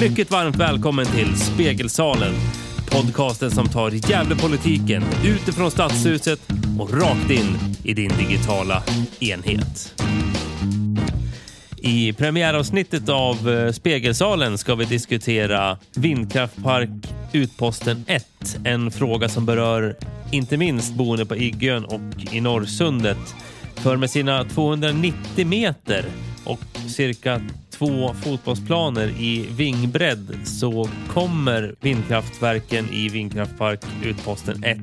mycket varmt välkommen till Spegelsalen. Podcasten som tar Gävlepolitiken utifrån Stadshuset och rakt in i din digitala enhet. I premiäravsnittet av eh, Spegelsalen ska vi diskutera vindkraftpark Utposten 1. En fråga som berör inte minst boende på Iggön och i Norrsundet. För med sina 290 meter och cirka två fotbollsplaner i vingbredd så kommer vindkraftverken i vindkraftpark Utposten 1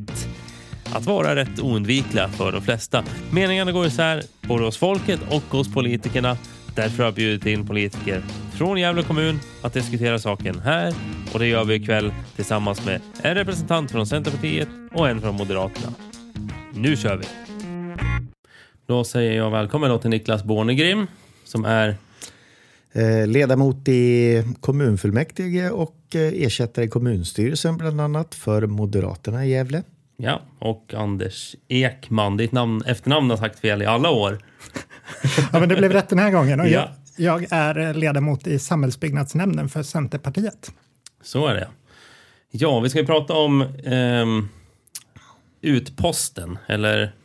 att vara rätt oundvikliga för de flesta. Meningarna går isär både hos folket och hos politikerna. Därför har jag bjudit in politiker från Gävle kommun att diskutera saken här och det gör vi ikväll tillsammans med en representant från Centerpartiet och en från Moderaterna. Nu kör vi! Då säger jag välkommen till Niklas Bornegrim som är ledamot i kommunfullmäktige och eh, ersättare i kommunstyrelsen bland annat för Moderaterna i Gävle. Ja, och Anders Ekman. Ditt namn, efternamn har sagt fel i alla år. Ja, men det blev rätt den här gången. Och Ja. jag, jag är ledamot i samhällsbyggnadsnämnden för Centerpartiet. Så är det. Ja, vi ska ju prata om ehm, Utposten, eller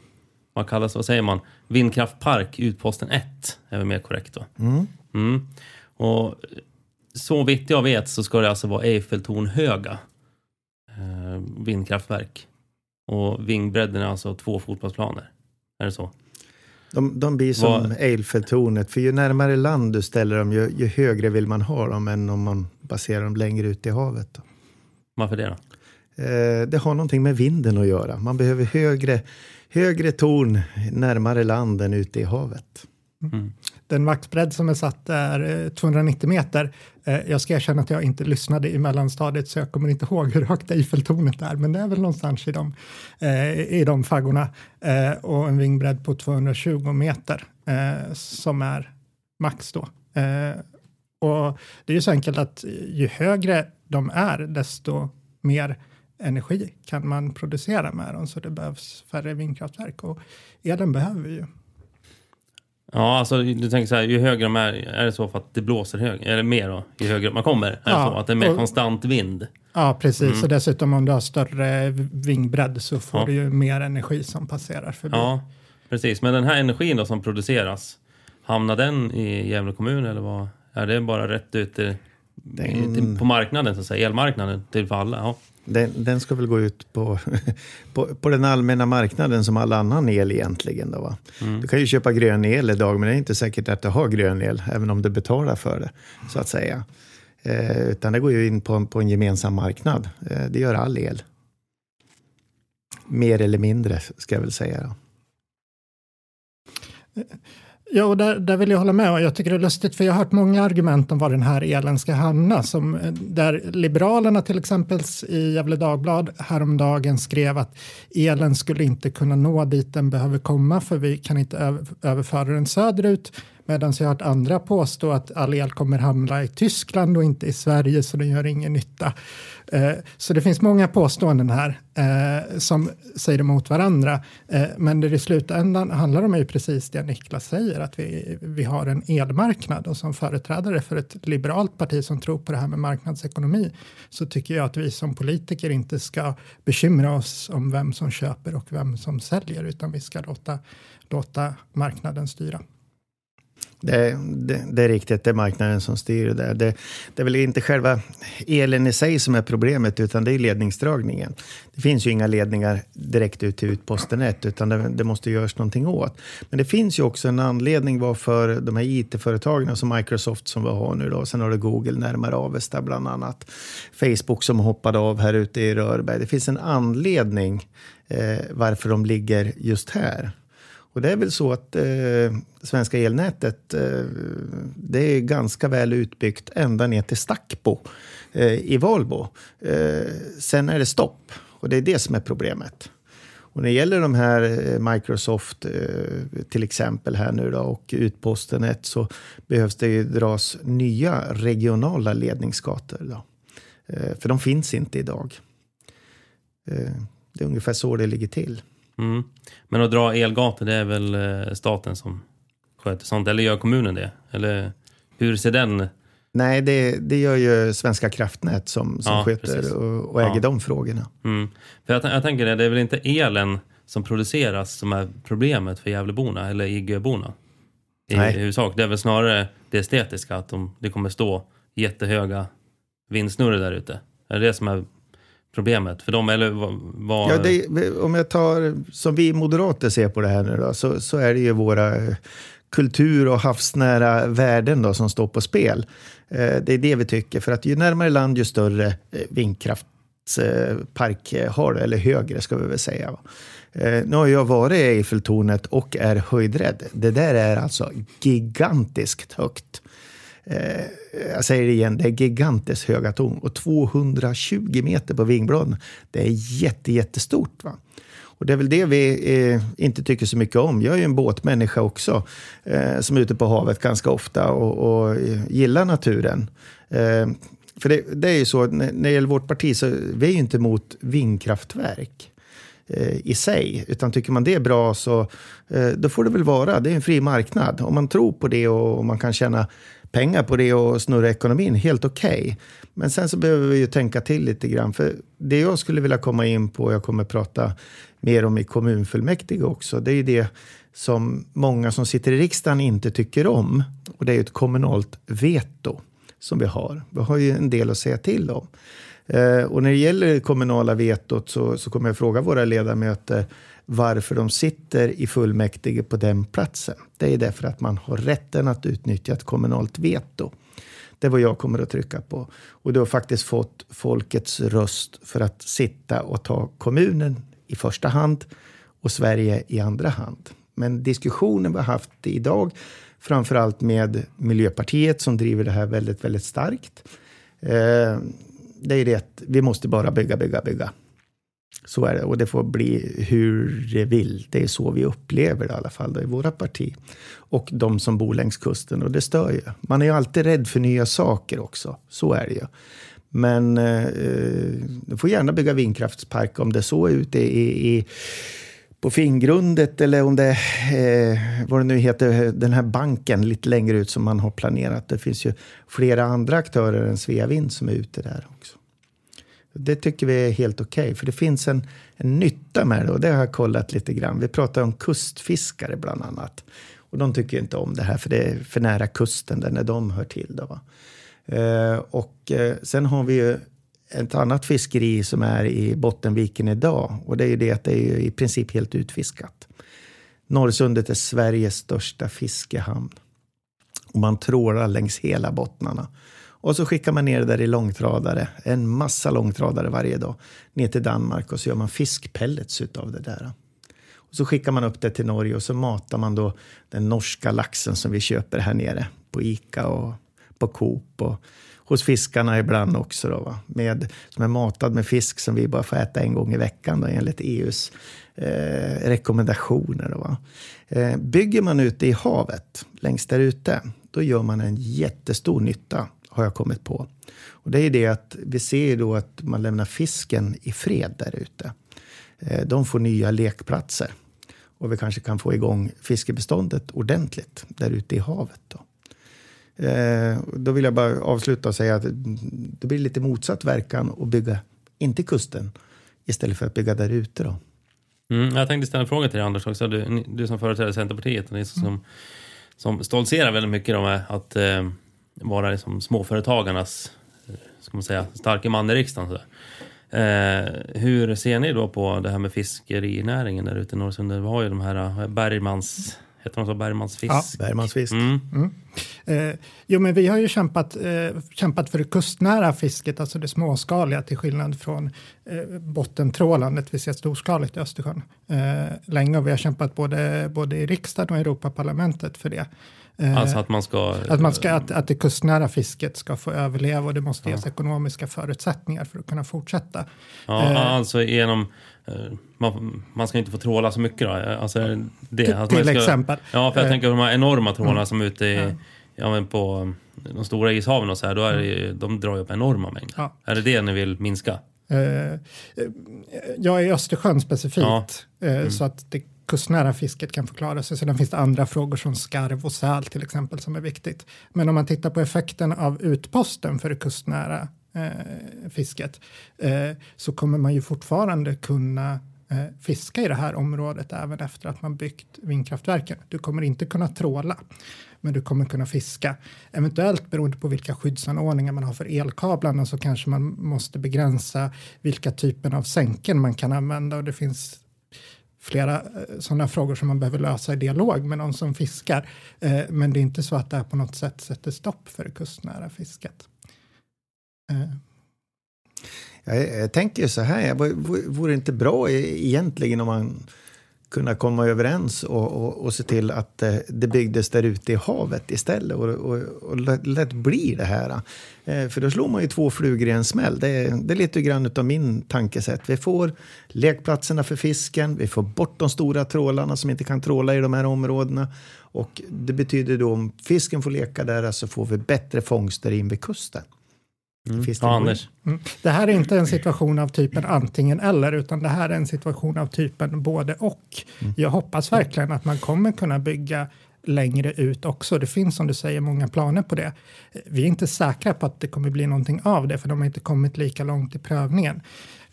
vad kallas vad säger man? Vindkraftpark Utposten 1 är väl mer korrekt då. Mm. Och så vitt jag vet så ska det alltså vara Eiffeltornhöga eh, vindkraftverk. Och vingbredden är alltså två fotbollsplaner. Är det så? De, de blir som Vad- Eiffeltornet, för ju närmare land du ställer dem, ju, ju högre vill man ha dem än om man baserar dem längre ut i havet. Då. Varför det då? Eh, det har någonting med vinden att göra. Man behöver högre, högre torn närmare land än ute i havet. Mm. Den vaktbredd som är satt är eh, 290 meter. Eh, jag ska erkänna att jag inte lyssnade i mellanstadiet så jag kommer inte ihåg hur högt Eiffeltornet är, men det är väl någonstans i de, eh, i de faggorna. Och en vingbredd på 220 meter som är max då. Och det är ju så enkelt att ju högre de är, desto mer energi kan man producera med dem, så det behövs färre vindkraftverk. Och elen behöver vi ju. Ja, alltså du tänker så här, ju högre de är, är det så för att det blåser högre, eller mer då, ju högre man kommer? Är det Ja, så att det är mer och- konstant vind? Ja, precis. Och dessutom om du har större vingbredd så får Ja. du ju mer energi som passerar förbi. Ja, precis. Men den här energin då som produceras, hamnar den i Gävle kommun eller vad? Är det bara rätt ut till, Den- till, på marknaden, så att säga, elmarknaden, till för alla? Ja. Den, den ska väl gå ut på, på, på den allmänna marknaden som all annan el egentligen. Då, va? Du kan ju köpa grön el idag, men det är inte säkert att du har grön el, även om du betalar för det, så att säga. Eh, utan det går ju in på, på en gemensam marknad. Eh, det gör all el. Mer eller mindre, ska jag väl säga. Då. Ja, och där, där vill jag hålla med. Och jag tycker det är lustigt, för jag har hört många argument om var den här elen ska hamna. Som, eh, där Liberalerna till exempel i Gävle Dagblad häromdagen skrev att elen skulle inte kunna nå dit den behöver komma, för vi kan inte överföra den söderut. Medan jag har hört andra påstå att all el kommer hamna i Tyskland och inte i Sverige, så den gör ingen nytta. Eh, så det finns många påståenden här eh, som säger emot varandra. Eh, men det i slutändan handlar om är ju precis det Niklas säger, att vi, vi har en elmarknad och som företrädare för ett liberalt parti som tror på det här med marknadsekonomi så tycker jag att vi som politiker inte ska bekymra oss om vem som köper och vem som säljer, utan vi ska låta, låta marknaden styra. Det, det, det är riktigt, det är marknaden som styr det där. Det, det är väl inte själva elen i sig som är problemet, utan det är ledningsdragningen. Det finns ju inga ledningar direkt ut till utposten 1, utan det, det måste göras någonting åt. Men det finns ju också en anledning varför de här IT-företagen som Microsoft som vi har nu då, sen har du Google närmare Avesta bland annat, Facebook som hoppade av här ute i Rörberg. Det finns en anledning eh, varför de ligger just här. Och det är väl så att eh, svenska elnätet eh, det är ganska väl utbyggt ända ner till Stackbo eh, i Valbo. Eh, sen är det stopp och det är det som är problemet. Och när det gäller de här eh, Microsoft eh, till exempel här nu då och Utposten så behövs det ju dras nya regionala ledningsgator. Då. Eh, för de finns inte idag. Det är ungefär så det ligger till. Mm. Men att dra elgator, det är väl eh, staten som sköter sånt? Eller gör kommunen det? Eller hur ser den Nej, det, det gör ju Svenska kraftnät som, som Ja, sköter och, och äger Ja. de frågorna. Mm. För jag, jag tänker det, det är väl inte elen som produceras som är problemet för Gävleborna eller Igöborna? I Nej. huvudsak. Det är väl snarare det estetiska, att de, det kommer stå jättehöga vindsnurror där ute. Är det det som är problemet för dem? Eller vad? vad Ja, det, om jag tar som vi moderater ser på det här nu då, så, så är det ju våra kultur och havsnära värden då, som står på spel. Eh, det är det vi tycker, för att ju närmare land ju större eh, vindkraftspark eh, har du, eller högre ska vi väl säga. nu har jag varit i Eiffeltornet och är höjdrädd. Det där är alltså gigantiskt högt. Eh, jag säger det igen, det är gigantiskt höga torn och 220 meter på vingbladen. Det är jätte, jättestort. Va? Och det är väl det vi eh, inte tycker så mycket om. Jag är ju en båtmänniska också, eh, som är ute på havet ganska ofta och, och eh, gillar naturen. Eh, för det, det är ju så, när när det gäller vårt parti, så vi är ju inte emot vindkraftverk eh, i sig. Utan tycker man det är bra så eh, då får det väl vara. Det är en fri marknad. Om man tror på det och, och man kan känna pengar på det och snurra ekonomin, helt okej. Men sen så behöver vi ju tänka till lite grann. För det jag skulle vilja komma in på, jag kommer prata mer om i kommunfullmäktige också, det är ju det som många som sitter i riksdagen inte tycker om. Och det är ju ett kommunalt veto som vi har. Vi har ju en del att säga till om. Eh, och när det gäller det kommunala vetot så, så kommer jag fråga våra ledamöter varför de sitter i fullmäktige på den platsen. Det är därför att man har rätten att utnyttja ett kommunalt veto. Det är vad jag kommer att trycka på. Och du har faktiskt fått folkets röst för att sitta och ta kommunen i första hand och Sverige i andra hand. Men diskussionen vi har haft idag, framför allt med Miljöpartiet som driver det här väldigt, väldigt starkt. Eh, det är det att vi måste bara bygga, bygga, bygga. Så är det och det får bli hur det vill. Det är så vi upplever det i alla fall då, i våra parti. Och de som bor längs kusten och det stör ju. Man är ju alltid rädd för nya saker också. Så är det ju. Men eh, du får gärna bygga vindkraftspark om det så är ute i, i på Fingrundet eller om det eh, vad det nu heter, den här banken lite längre ut som man har planerat. Det finns ju flera andra aktörer än Sveavind som är ute där också. Det tycker vi är helt okej, för det finns en, en nytta med det och det har jag kollat lite grann. Vi pratar om kustfiskare bland annat. Och de tycker inte om det här för det är för nära kusten, där när de hör till. Då. Eh, och eh, sen har vi ju ett annat fiskeri som är i Bottenviken idag och det är ju det att det är ju i princip helt utfiskat. Norrsundet är Sveriges största fiskehamn. Och man trålar längs hela bottnarna. Och så skickar man ner det där i långtradare, en massa långtradare varje dag, ner till Danmark och så gör man fiskpellets utav det där. Och så skickar man upp det till Norge och så matar man då den norska laxen som vi köper här nere på Ica och på Coop och hos fiskarna ibland också då, va? Med, som är matad med fisk som vi bara får äta en gång i veckan då, enligt EUs eh, rekommendationer. Då, va? Eh, bygger man ute i havet, längst där ute, då gör man en jättestor nytta, har jag kommit på. Och det är det att vi ser då att man lämnar fisken i fred där ute. Eh, de får nya lekplatser och vi kanske kan få igång fiskebeståndet ordentligt där ute i havet. Då. Eh, då vill jag bara avsluta och säga att det blir lite motsatt verkan att bygga inte kusten istället för att bygga där ute. Då. Mm, jag tänkte ställa en fråga till dig Anders också. Du, du som företräder Centerpartiet och ni som, som stoltserar väldigt mycket med att eh, vara liksom småföretagarnas eh, ska man säga, starke man i riksdagen. Så eh, hur ser ni då på det här med fiskerinäringen där ute i Norrsundet? Vi har ju de här eh, Bergmans, heter de så? Bergmans fisk? Ja. Bergmans fisk. Mm. Eh, jo, men vi har ju kämpat, eh, kämpat för det kustnära fisket, alltså det småskaliga, till skillnad från eh, bottentrålandet vi ser storskaligt i Östersjön. Eh, länge och vi har kämpat både, både i riksdagen och Europaparlamentet för det. Eh, Alltså att man ska... att, man ska, att, att det kustnära fisket ska få överleva och det måste ges ekonomiska förutsättningar för att kunna fortsätta. Ja, Eh. alltså genom... eh, Man, man ska inte få tråla så mycket då? Alltså är det? Till- till ska, exempel. Ja, för jag Eh. tänker på de här enorma trålarna som är ute i, ja. men på de stora ishaven och så här, då är det, ju- de drar ju upp enorma mängder. Ja. Är det det ni vill minska? Eh, eh, ja, i Östersjön specifikt. Ja. Eh, Så att det kustnära fisket kan förklara sig. Sedan finns det andra frågor som skarv och säl till exempel som är viktigt. Men om man tittar på effekten av utposten för det kustnära eh, fisket eh, så kommer man ju fortfarande kunna eh, fiska i det här området även efter att man byggt vindkraftverken. Du kommer inte kunna tråla, men du kommer kunna fiska. Eventuellt beroende på vilka skyddsanordningar man har för elkablarna så kanske man måste begränsa vilka typer av sänken man kan använda och det finns flera eh, sådana frågor som man behöver lösa i dialog med någon som fiskar. Eh, men det är inte så att det här på något sätt sätter stopp för det kustnära fisket. Eh. Jag, jag tänker så här, vore det inte bra egentligen om man kunna komma överens och, och, och se till att eh, det byggdes där ute i havet istället och, och, och lät bli det här. Eh, för då slår man ju två flugor i en smäll. Det är, det är lite grann av min tankesätt. Vi får lekplatserna för fisken, vi får bort de stora trålarna som inte kan tråla i de här områdena. Och det betyder då om fisken får leka där så får vi bättre fångster in vid kusten. Mm. Ja, Anders. Mm. Det här är inte en situation av typen antingen eller, utan det här är en situation av typen både och. Mm. Jag hoppas verkligen att man kommer kunna bygga längre ut också. Det finns som du säger många planer på det. Vi är inte säkra på att det kommer bli någonting av det, för de har inte kommit lika långt i prövningen.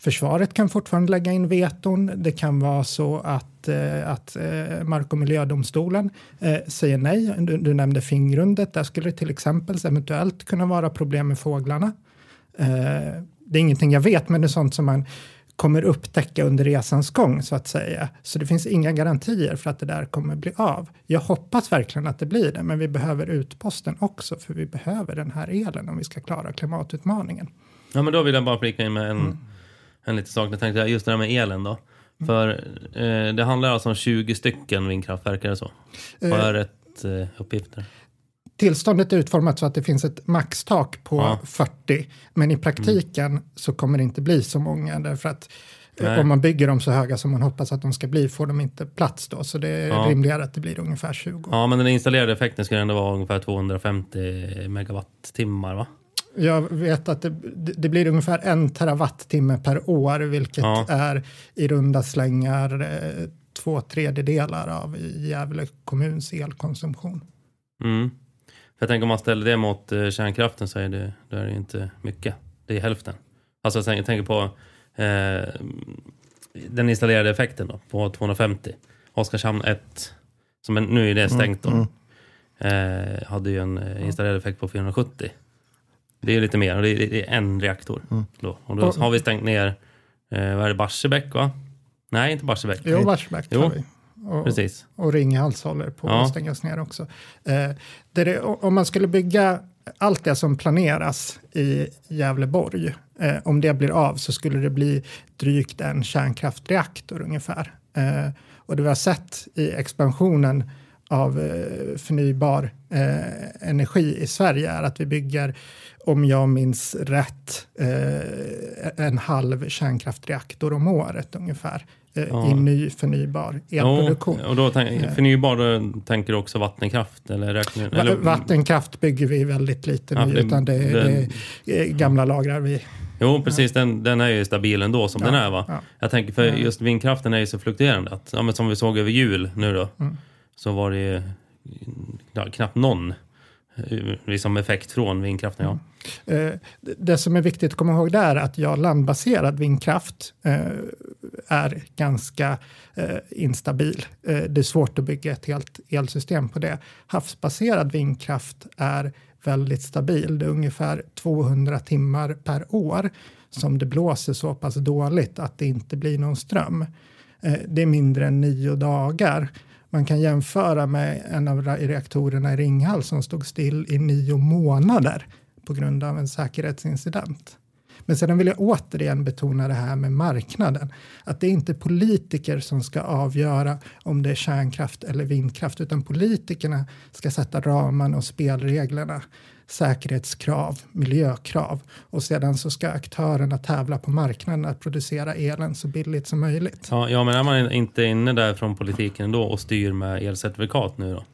Försvaret kan fortfarande lägga in veton. Det kan vara så att, eh, att eh, Mark och miljödomstolen eh, säger nej. Du, du nämnde Fingrundet. Där skulle det till exempel eventuellt kunna vara problem med fåglarna. Det är ingenting jag vet, men det är sånt som man kommer upptäcka under resans gång så att säga. Så det finns inga garantier för att det där kommer bli av. Jag hoppas verkligen att det blir det, men vi behöver utposten också, för vi behöver den här elen om vi ska klara klimatutmaningen. Ja, men då vill jag bara flika in med en mm en liten sak. Jag tänkte just det här med elen då. Mm. För eh, det handlar alltså om 20 stycken vindkraftverk, är det så? Har jag eh, rätt eh, uppgifter? Tillståndet är utformat så att det finns ett maxtak på ja. 40, men i praktiken mm. så kommer det inte bli så många därför att eh, Nej. om man bygger dem så höga som man hoppas att de ska bli får de inte plats då, så det är ja. rimligare att det blir ungefär 20. Ja, men den installerade effekten skulle ändå vara ungefär 250 megawattimmar, va? Jag vet att det, det, blir ungefär en terawattimme per år, vilket ja. är i runda slängar eh, två tredjedelar av Gävle kommuns elkonsumtion. Mm. För jag tänker om man ställer det mot eh, kärnkraften så är det, då är det inte mycket. Det är hälften. Alltså jag tänker på eh, den installerade effekten då, på 250. Oskarshamn 1, som är, nu är det stängt då, mm, mm. Eh, hade ju en eh, installerad effekt på 470. Det är lite mer och det är, en reaktor. Mm. Då. Och då har vi stängt ner, eh, vad är det, Barsebäck va? Nej, inte Barsebäck. Jo, Barsebäck jo. har vi. Och, Precis. och Ringhals håller på ja. att stängas ner också. Eh, det, om man skulle bygga allt det som planeras i Gävleborg, eh, om det blir av så skulle det bli drygt en kärnkraftreaktor ungefär. Eh, och det vi har sett i expansionen av eh, förnybar eh, energi i Sverige är att vi bygger, om jag minns rätt, eh, en halv kärnkraftreaktor om året ungefär eh, ja. i ny förnybar elproduktion. Ja, och då tänk, eh. förnybar, då tänker du också vattenkraft? Eller räknar, eller? Vattenkraft bygger vi väldigt lite ja, nu, det, utan det, det, är gamla lagrar vi Jo, precis. Den, den är ju stabil ändå som den är. va? Ja. Jag tänker för just vindkraften är ju så fluktuerande. Att, ja, men som vi såg över jul nu då. Mm så var det ja, knappt någon eh, liksom effekt från vindkraften. Ja. Eh, det som är viktigt att komma ihåg där är att ja, landbaserad vindkraft eh, är ganska eh, instabil. det är svårt att bygga ett helt elsystem på det. Havsbaserad vindkraft är väldigt stabil. Det är ungefär 200 timmar per år som det blåser så pass dåligt att det inte blir någon ström. det är mindre än nio dagar man kan jämföra med en av reaktorerna i Ringhals som stod still i nio månader på grund av en säkerhetsincident. Men sedan vill jag återigen betona det här med marknaden. Att det är inte politiker som ska avgöra om det är kärnkraft eller vindkraft, utan politikerna ska sätta ramarna och spelreglerna säkerhetskrav, miljökrav och sedan så ska aktörerna tävla på marknaden att producera elen så billigt som möjligt. Ja, ja men är man inte inne där från politiken då och styr med elcertifikat nu då?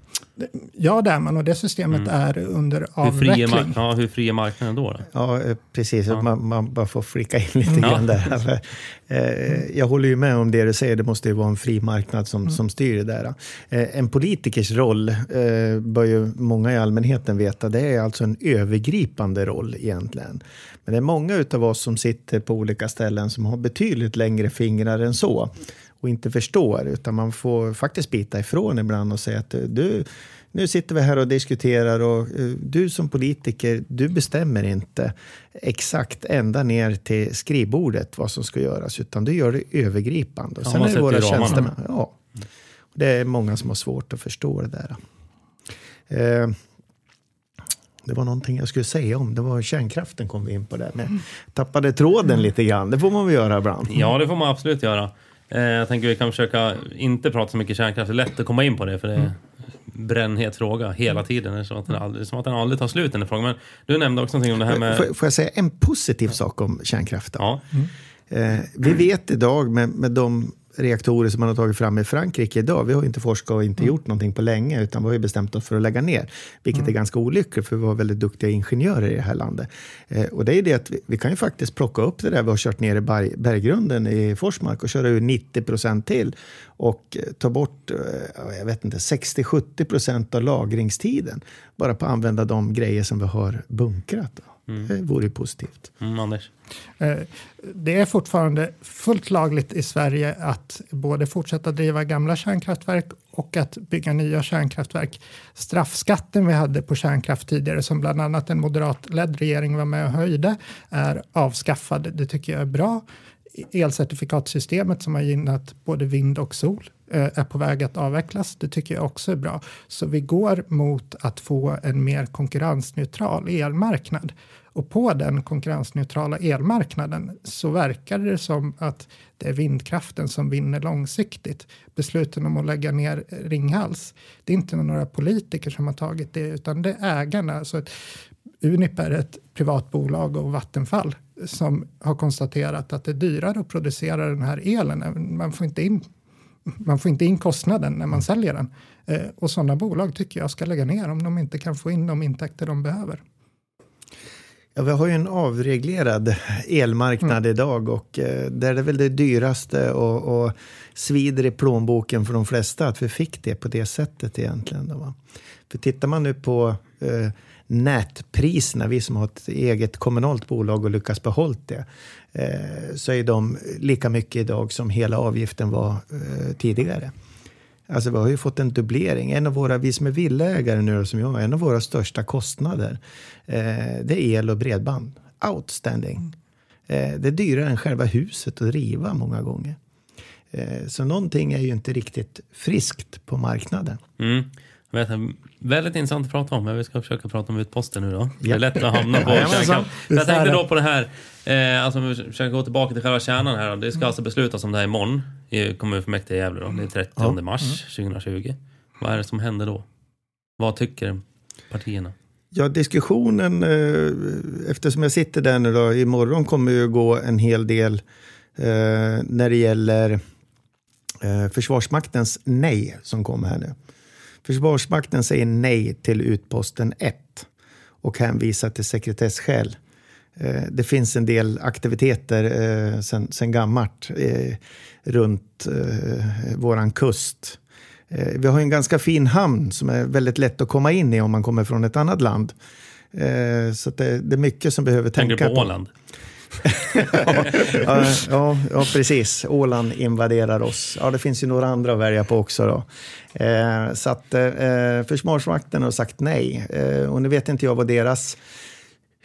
Ja, det är man och det systemet Mm. är under Hur fri, är avveckling. ja, hur fri är marknaden då? då? Ja, eh, precis. Ja. Man, man bara får flika in lite Ja. grann där. För, eh, jag håller ju med om det du säger, det måste ju vara en fri marknad som, som styr det där. Eh, en politikers roll, eh, bör ju många i allmänheten veta, det är alltså en övergripande roll egentligen. Men det är många utav oss som sitter på olika ställen som har betydligt längre fingrar än så och inte förstår, utan man får faktiskt bita ifrån ibland och säga att du, nu sitter vi här och diskuterar och eh, du som politiker, du bestämmer inte exakt ända ner till skrivbordet vad som ska göras, utan du gör det övergripande. Och Ja, sen man är det våra tjänstemän. Ja. Det är många som har svårt att förstå det där. Eh, det var någonting jag skulle säga om, det var kärnkraften kom vi in på där. Men tappade tråden lite grann, det får man väl göra ibland. Ja, det får man absolut göra. Eh, jag tänker vi kan försöka inte prata så mycket kärnkraft. Det är lätt att komma in på det, för det är en brännhet fråga hela tiden. Det är som att den aldrig, som att den aldrig tar slut, den här frågan. Men du nämnde också någonting om det här med... Får, får jag säga en positiv sak om kärnkraften? Ja, Eh, vi vet idag med, med de reaktorer som man har tagit fram i Frankrike idag, vi har inte forskat och inte gjort någonting på länge, utan vi har bestämt oss för att lägga ner, vilket är ganska olyckligt, för vi har väldigt duktiga ingenjörer i det här landet. Eh, och det är det att vi, vi kan ju faktiskt plocka upp det där vi har kört ner i berg, berggrunden i Forsmark och köra ur 90 procent till och eh, ta bort, eh, jag vet inte, 60-70 procent av lagringstiden, bara på att använda de grejer som vi har bunkrat. Då. Det vore ju positivt. mm, Anders. Eh, Det är fortfarande fullt lagligt i Sverige att både fortsätta driva gamla kärnkraftverk och att bygga nya kärnkraftverk. Straffskatten vi hade på kärnkraft tidigare, som bland annat en moderatledd regering var med och höjde, är avskaffad. Det tycker jag är bra. Elcertifikatsystemet som har gynnat både vind och sol eh, är på väg att avvecklas. Det tycker jag också är bra. Så vi går mot att få en mer konkurrensneutral elmarknad. Och på den konkurrensneutrala elmarknaden så verkar det som att det är vindkraften som vinner långsiktigt. Besluten om att lägga ner Ringhals, det är inte några politiker som har tagit det, utan det är ägarna. Så att Unip är ett privat bolag och Vattenfall som har konstaterat att det är dyrare att producera den här elen. Man får inte in, man får inte in kostnaden när man säljer den. Eh, och sådana bolag tycker jag ska lägga ner om de inte kan få in de intäkter de behöver. Ja, vi har ju en avreglerad elmarknad idag och eh, där är det väl det dyraste och, och svider i plånboken för de flesta att vi fick det på det sättet egentligen. Då, va? För tittar man nu på eh, nätpriserna, vi som har ett eget kommunalt bolag och lyckas behålla det, eh, så är de lika mycket idag som hela avgiften var eh, tidigare. Alltså vi har ju fått en dubblering. En av våra, vi som är villägare nu som jag, en av våra största kostnader eh, det är el och bredband. Outstanding. Det är dyrare än själva huset att riva många gånger. Så någonting är ju inte riktigt friskt på marknaden. Mm. Jag vet, väldigt intressant att prata om, men vi ska försöka prata om utposten nu då. Det är lätt att hamna på kärnkraft. Jag tänkte då på det här, eh, alltså om vi försöker gå tillbaka till själva kärnan här. då. Det ska alltså beslutas om det här imorgon i kommunfullmäktige i Gävle. Då. Det är 30 mars 2020. Vad är det som händer då? Vad tycker partierna? Ja, diskussionen, eh, eftersom jag sitter där nu då, imorgon kommer ju gå en hel del eh, när det gäller eh, Försvarsmaktens nej som kommer här nu. Försvarsmakten säger nej till utposten 1 och hänvisar till sekretessskäl. Eh, det finns en del aktiviteter eh, sen, sen gammalt eh, runt våran kust. Vi har en ganska fin hamn som är väldigt lätt att komma in i om man kommer från ett annat land. Så det, är mycket som behöver Tänker tänka på Åland? Ja, ja, ja, precis. Åland invaderar oss. Ja, det finns ju några andra att välja på också. Då. Eh, så att eh, Försvarsmakten har sagt nej. Eh, och nu vet inte jag vad deras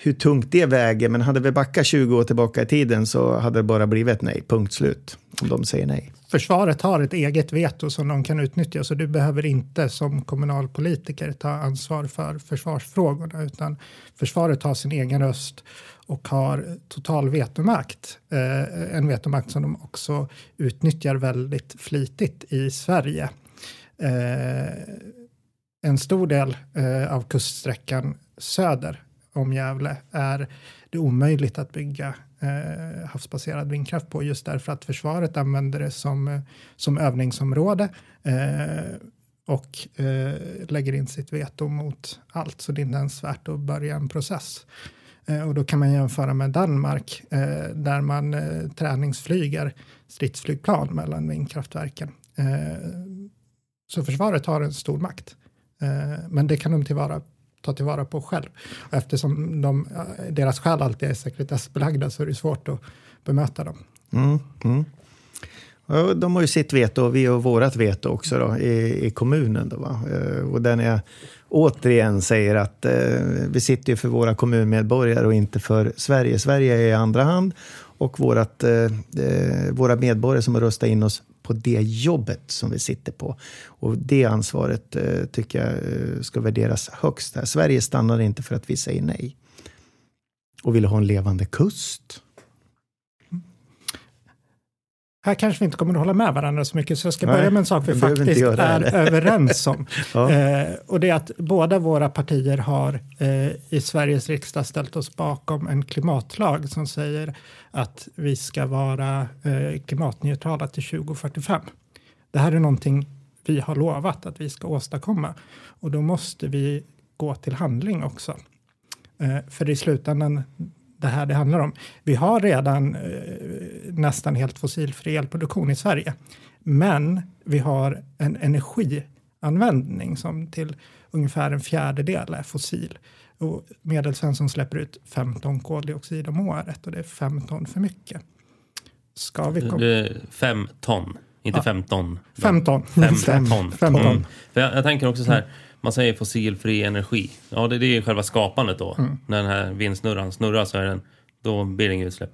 hur tungt det väger, men hade vi backat 20 år tillbaka i tiden så hade det bara blivit ett nej, punkt slut, om de säger nej. Försvaret har ett eget veto som de kan utnyttja så du behöver inte som kommunalpolitiker ta ansvar för försvarsfrågorna utan försvaret har sin egen röst och har total vetomakt. Eh, en vetomakt som de också utnyttjar väldigt flitigt i Sverige. Eh, en stor del eh, av kuststräckan söder om Gävle är det omöjligt att bygga eh, havsbaserad vindkraft på just därför att försvaret använder det som, eh, som övningsområde. Eh, och eh, lägger in sitt veto mot allt, så det är inte ens värt att börja en process. Eh, och då kan man jämföra med Danmark eh, där man eh, träningsflyger stridsflygplan mellan vindkraftverken. Så försvaret har en stor makt, men det kan de tillvara ta tillvara på själv. Eftersom de, deras skäl alltid är sekretessbelagda så är det svårt att bemöta dem. Mm, mm. De har ju sitt veto och vi har vårt veto också då, i, i kommunen. Då, va? Eh, och där jag återigen säger att eh, vi sitter ju för våra kommunmedborgare och inte för Sverige. Sverige är i andra hand och vårat, eh, eh våra medborgare som har röstat in oss på det jobbet som vi sitter på. Och det ansvaret eh, tycker jag eh, ska värderas högst. Här. Sverige stannar inte för att vi säger nej. Och vill ha en levande kust. Här kanske vi inte kommer att hålla med varandra så mycket, så jag ska Nej, börja med en sak vi faktiskt är överens om. ja. eh, och det är att båda våra partier har eh, i Sveriges riksdag ställt oss bakom en klimatlag som säger att vi ska vara eh, klimatneutrala till 2045. Det här är någonting vi har lovat att vi ska åstadkomma och då måste vi gå till handling också. Eh, för i slutändan det här det handlar om. Vi har redan eh, nästan helt fossilfri elproduktion i Sverige, men vi har en energianvändning som till ungefär en fjärdedel är fossil. Och Medelsvensson släpper ut 15 koldioxid om året och det är 5 ton för mycket. Ska vi komma... Fem ton, inte ja. 15. 15. Fem, fem ton. Fem ton. Mm. För jag, jag, tänker också så här, man säger fossilfri energi. Ja, det, det är själva skapandet då. Mm. När den här vindsnurran snurrar så är den, då blir det inget utsläpp.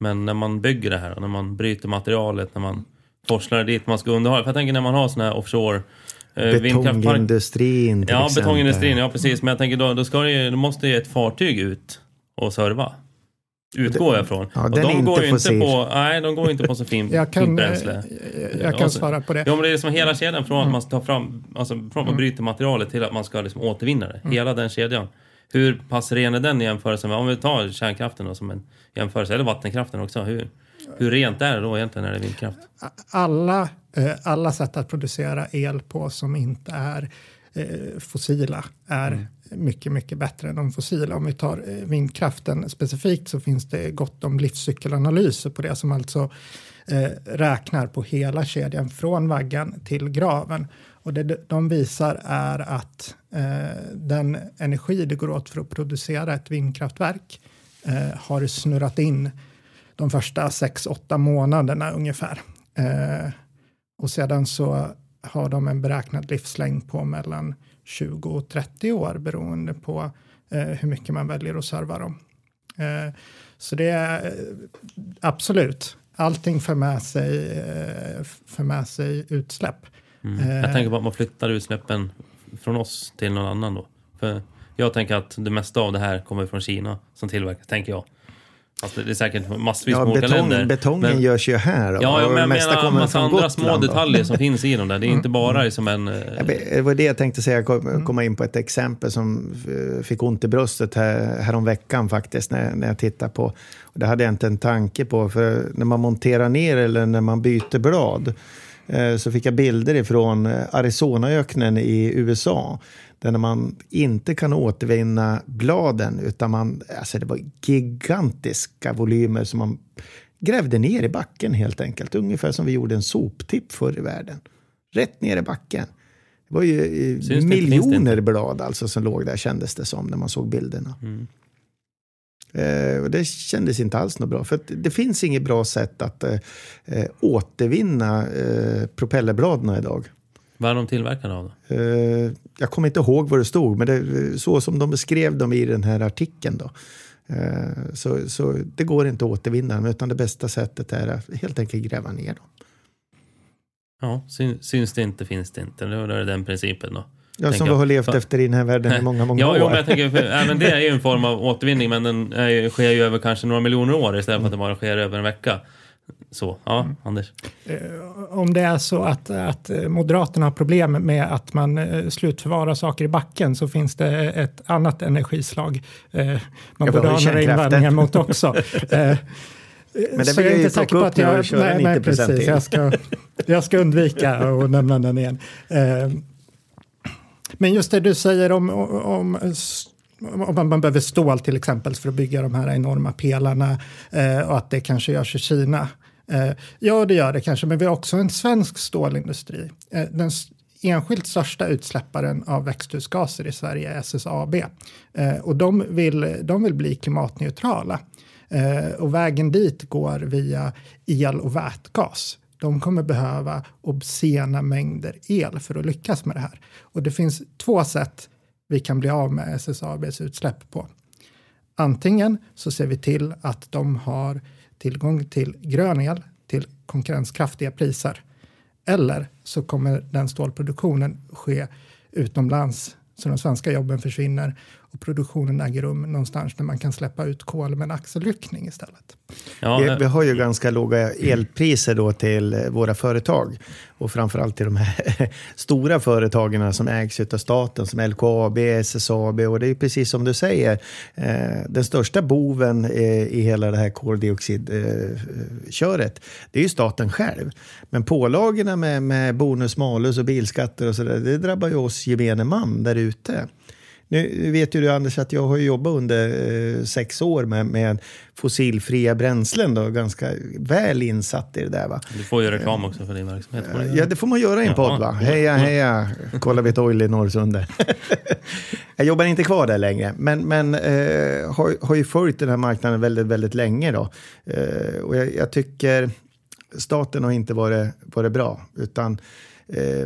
Men när man bygger det här, när man bryter materialet, när man forslar det dit man ska underhålla. För jag tänker när man har sådana här offshore eh, Betongindustrin till Ja, exempel. betongindustrin, ja precis. Men jag tänker då, då, det, då måste ju ett fartyg ut och serva. Utgår jag från. Ja, och de går inte på, nej, de går inte på så fint, jag kan, bränsle. Jag, jag kan svara på det. Ja, men det är som hela kedjan från att man tar fram, alltså från att man mm. bryter materialet till att man ska liksom återvinna det. Mm. Hela den kedjan. Hur pass ren är den i jämförelse med, om vi tar kärnkraften då som en jämförelse, eller vattenkraften också. Hur, hur rent är det då egentligen när det är vindkraft? Alla, eh, alla sätt att producera el på som inte är eh, fossila är mm mycket, mycket bättre än de fossila. Om vi tar eh, vindkraften specifikt så finns det gott om livscykelanalyser på det som alltså eh, räknar på hela kedjan från vaggan till graven. Och det de visar är att eh, den energi det går åt för att producera ett vindkraftverk eh, har snurrat in de första 6-8 månaderna ungefär. Eh, och sedan så har de en beräknad livslängd på mellan 20 och 30 år beroende på eh, hur mycket man väljer att serva dem. Eh, så det är eh, absolut, allting för med sig, eh, för med sig utsläpp. Mm. Jag tänker på att man flyttar utsläppen från oss till någon annan då. För jag tänker att det mesta av det här kommer från Kina som tillverkas, tänker jag. Alltså det är säkert massvis ja, med betong, länder. Betongen men, görs ju här. Ja, ja men jag menar en massa andra små detaljer som finns i dem där. Det är inte bara mm. som en... Det var det jag tänkte säga, mm. komma in på ett exempel som eh, fick ont i bröstet här, härom veckan faktiskt, när, när jag tittar på. Och det hade jag inte en tanke på, för när man monterar ner eller när man byter blad eh, så fick jag bilder ifrån eh, Arizonaöknen i USA där man inte kan återvinna bladen utan man, alltså det var gigantiska volymer som man grävde ner i backen helt enkelt. Ungefär som vi gjorde en soptipp förr i världen. Rätt ner i backen. Det var ju eh, Syns miljoner blad alltså som låg där kändes det som när man såg bilderna. Mm. Eh, och det kändes inte alls något bra. För det finns inget bra sätt att eh, eh återvinna eh, propellerbladen idag. Vad är de tillverkade av? Då? Uh, jag kommer inte ihåg vad det stod, men det, så som de beskrev dem i den här artikeln. Då. Uh, så, så det går inte att återvinna dem, utan det bästa sättet är att helt enkelt gräva ner dem. Ja, syns det inte finns det inte. Det den principen då. Ja, som vi har levt för... efter i den här världen i många, många ja, år. Ja, men jag tänker, för, även det är ju en form av återvinning, men den är, sker ju över kanske några miljoner år istället för att det bara sker över en vecka. Så, ja, mm. Anders? Eh, om det är så att, att Moderaterna har problem med att man eh, slutförvarar saker i backen så finns det ett annat energislag eh, man jag borde ha några invändningar mot också. Men det så jag är inte säker på att jag... Nej, nej, precis. Jag ska, jag ska undvika att nämna den igen. Men just det du säger om, om om man behöver stål till exempel för att bygga de här enorma pelarna eh, och att det kanske görs i Kina. Eh, ja, det gör det kanske, men vi har också en svensk stålindustri. Eh, den enskilt största utsläpparen av växthusgaser i Sverige är SSAB. Eh, och de vill, de vill bli klimatneutrala. Eh, och vägen dit går via el och vätgas. De kommer behöva obscena mängder el för att lyckas med det här. Och det finns två sätt vi kan bli av med SSABs utsläpp på. Antingen så ser vi till att de har tillgång till grön el till konkurrenskraftiga priser. Eller så kommer den stålproduktionen ske utomlands så de svenska jobben försvinner och produktionen äger rum någonstans där man kan släppa ut kol med en axelryckning istället. Ja, vi, vi, har ju ganska låga elpriser då till eh, våra företag och framförallt till de här stora företagen som ägs av staten som LKAB, SSAB och det är precis som du säger, eh, den största boven i hela det här koldioxidköret, det är ju staten själv. Men pålagorna med, med bonus malus och bilskatter och så där, det drabbar ju oss gemene man där ute. Nu vet ju du Anders att jag har jobbat under eh, sex år med, med fossilfria bränslen. Då, ganska väl insatt i det där. Va? Du får ju reklam också för din verksamhet. Ja, det får man göra i en podd. Va? Heja, heja, kolla vid ett oil i Norrsundet. jag jobbar inte kvar där längre, men, men eh, har, har ju följt den här marknaden väldigt, väldigt länge. Då. Eh, och jag, jag, tycker staten har inte varit, varit bra, utan Eh,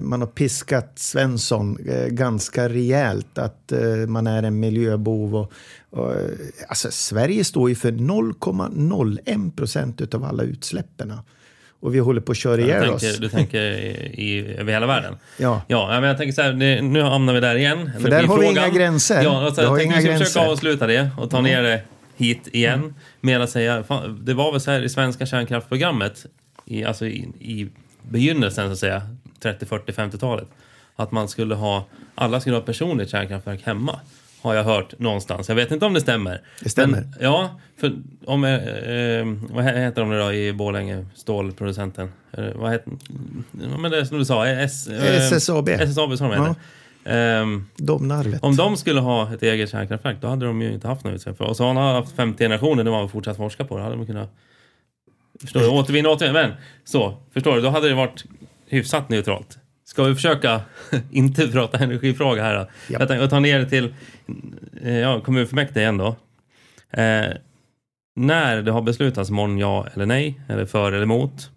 man har piskat Svensson eh, ganska rejält att eh, man är en miljöbov. Och, och, alltså, Sverige står ju för 0,01 procent av alla utsläppen. Och vi håller på att köra ihjäl oss. Du tänker i, över hela världen? Ja. ja men jag tänker så här, nu hamnar vi där igen. För där har vi inga gränser. Ja, alltså, jag tänkte vi ska försöka avsluta det och ta ner det hit igen. Mm. Med att säga, fan, det var väl så här i svenska kärnkraftsprogrammet, i, alltså i, i begynnelsen så att säga, 30, 40, 50-talet. Att man skulle ha, alla skulle ha personligt kärnkraftverk hemma. Har jag hört någonstans. Jag vet inte om det stämmer. Det stämmer. Men, ja, för om, eh, eh vad heter de då i Borlänge, stålproducenten? Eh, vad heter, men det som du sa, S, eh, SSAB. SSAB som de heter. Ja. Um, Domnarvet. Om de skulle ha ett eget kärnkraftverk, då hade de ju inte haft något utsläpp. Och så har han haft 50 generationer, det var fortsatt forska på det, hade de kunnat Förstår du? Återvinna, återvinna. Men så, förstår du? Då hade det varit hyfsat neutralt. Ska vi försöka inte prata energifråga här då? Ja. Jag tänkte ta ner det till eh, ja, kommunfullmäktige igen då. Eh, när det har beslutats imorgon ja eller nej, eller för eller emot.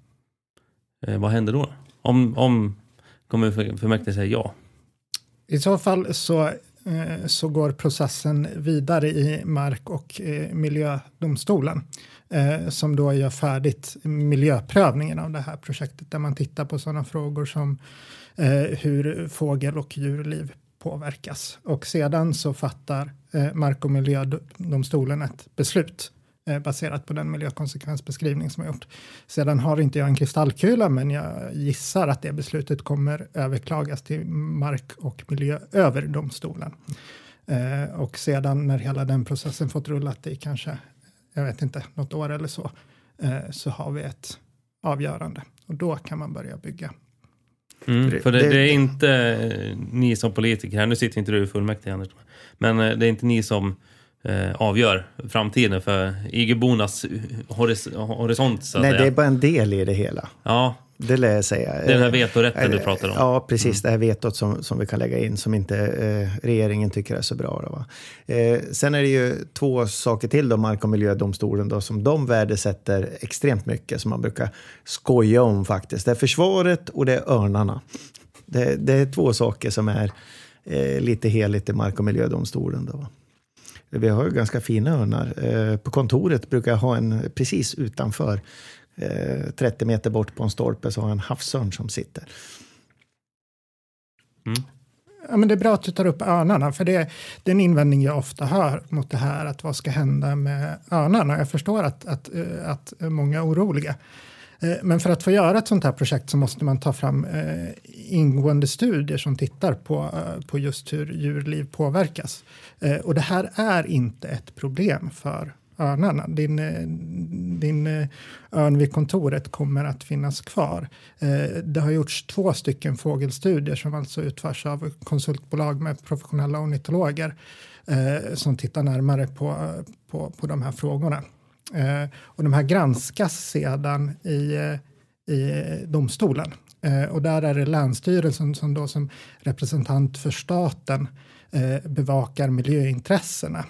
Eh, vad händer då? Om, om kommunfullmäktige säger ja? I så fall så, eh, så går processen vidare i mark och eh, miljödomstolen eh, som då gör färdigt miljöprövningen av det här projektet där man tittar på sådana frågor som eh, hur fågel och djurliv påverkas. Och sedan så fattar eh, Mark och miljödomstolen ett beslut eh, baserat på den miljökonsekvensbeskrivning som är gjort. Sedan har inte jag en kristallkula, men jag gissar att det beslutet kommer överklagas till Mark och miljööverdomstolen. Eh, och sedan när hela den processen fått rullat i kanske jag vet inte, något år eller så, eh, så har vi ett avgörande och då kan man börja bygga. Mm, för det, det, är inte eh, ni som politiker här, nu sitter inte du i fullmäktige Anders, men eh, det är inte ni som eh, avgör framtiden för IG-bornas horis horisont. Så Nej, säga. det är bara en del i det hela. Ja, det lär jag säga. Den här vetorätten du pratar om. Ja, precis. Mm. Det här vetot som, som vi kan lägga in som inte eh, regeringen tycker är så bra. Då, eh, sen är det ju två saker till då, Mark och miljödomstolen, då, som de värdesätter extremt mycket, som man brukar skoja om faktiskt. Det är försvaret och det är örnarna. Det, det är två saker som är eh, lite heligt i Mark och miljödomstolen. Då. Vi har ju ganska fina örnar. Eh, på kontoret brukar jag ha en precis utanför 30 eh, meter bort på en stolpe så har jag en havsörn som sitter. Mm. Ja, men det är bra att du tar upp örnarna, för det, det är en invändning jag ofta hör mot det här, att vad ska hända med örnarna? Jag förstår att, att, eh, att många är oroliga. Eh, men för att få göra ett sånt här projekt så måste man ta fram ingående studier som tittar på, på just hur djurliv påverkas. Och det här är inte ett problem för örnarna. Din, eh, din eh, örn vid kontoret kommer att finnas kvar. Eh, det har gjorts två stycken fågelstudier som alltså utförs av konsultbolag med professionella ornitologer som tittar närmare på, på, på de här frågorna. Och de här granskas sedan i, i domstolen. Och där är det Länsstyrelsen som då som representant för staten bevakar miljöintressena.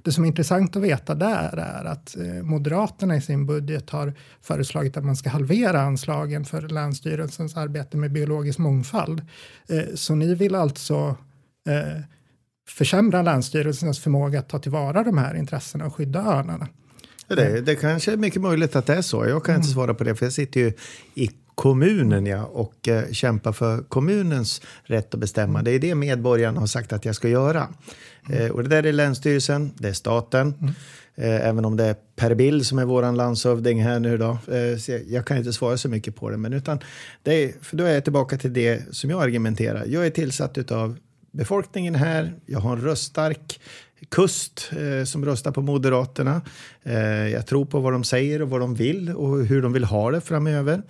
Eh, det som är intressant att veta där är att eh, Moderaterna i sin budget har föreslagit att man ska halvera anslagen för Länsstyrelsens arbete med biologisk mångfald. Eh, så ni vill alltså försämra Länsstyrelsens förmåga att ta tillvara de här intressena och skydda örnarna. Det, det kanske är mycket möjligt att det är så. Jag kan inte mm. svara på det, för jag sitter ju i kommunen ja, och eh, kämpa för kommunens rätt att bestämma. Det är det medborgarna har sagt att jag ska göra. Mm. Eh, och det där är Länsstyrelsen, det är staten. Mm. Eh, även om det är Per Bill som är vår landshövding här nu då. Jag kan inte svara så mycket på det. Men utan det är, för då är jag tillbaka till det som jag argumenterar. Jag är tillsatt av befolkningen här. Jag har en röststark kust eh, som röstar på Moderaterna. Eh, jag tror på vad de säger och vad de vill och hur de vill ha det framöver.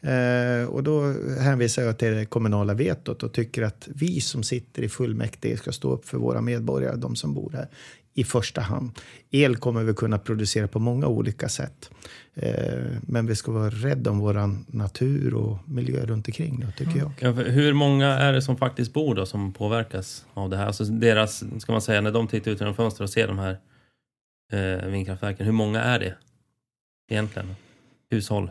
Eh, och då hänvisar jag till det kommunala vetot och tycker att vi som sitter i fullmäktige ska stå upp för våra medborgare, de som bor här, i första hand. El kommer vi kunna producera på många olika sätt. Eh, men vi ska vara rädda om vår natur och miljö runt omkring, då, tycker jag. Ja, hur många är det som faktiskt bor då, som påverkas av det här? Alltså deras, ska man säga, när de tittar ut genom fönstret och ser de här eh, vindkraftverken, hur många är det egentligen? Hushåll?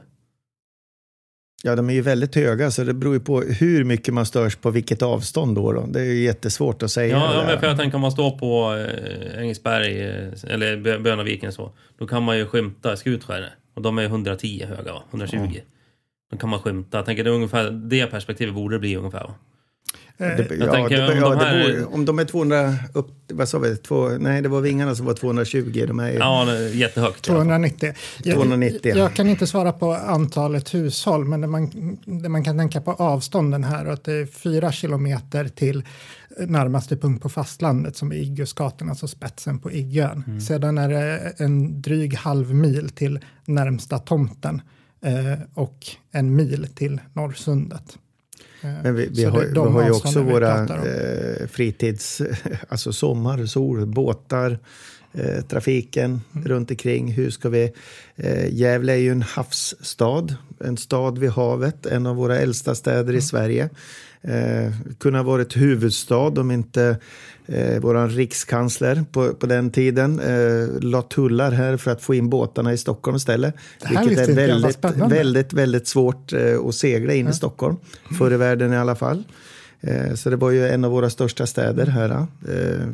Ja, de är ju väldigt höga, så det beror ju på hur mycket man störs på vilket avstånd. Då, då. Det är ju jättesvårt att säga. Ja, men för jag tänker om man står på eh, Engelsberg eh, eller Bönaviken så, då kan man ju skymta Skutskär. Och de är 110 höga, va? 120. Mm. Då kan man skymta. Jag tänker det är ungefär det perspektivet borde det bli ungefär. Va? Eh, det, ja, tänker, det, om, ja, de här... bor, om de är 200 upp, vad sa vi, två, nej det var vingarna som var 220. De är, ja, jättehögt. 290. Jag, 290. Jag, jag, kan inte svara på antalet hushåll, men det man, det man kan tänka på avstånden här och att det är fyra kilometer till närmaste punkt på fastlandet som är Iggösgatan, alltså spetsen på Iggön. Mm. Sedan är det en dryg halv mil till närmsta tomten eh, och en mil till Norrsundet. Eh, Men vi, vi har, vi har ju också våra eh, fritids, alltså sommar, sol, båtar, eh, trafiken mm. runt omkring. Hur ska vi... Eh, Gävle är ju en havsstad, en stad vid havet, en av våra äldsta städer mm. i Sverige. Eh, kunna vara ett huvudstad om inte eh, vår rikskansler på, på den tiden eh, la tullar här för att få in båtarna i Stockholm istället. Vilket är väldigt, väldigt, väldigt svårt eh, att segla in ja. i Stockholm, förr i världen i alla fall. Eh, så det var ju en av våra största städer här. Eh,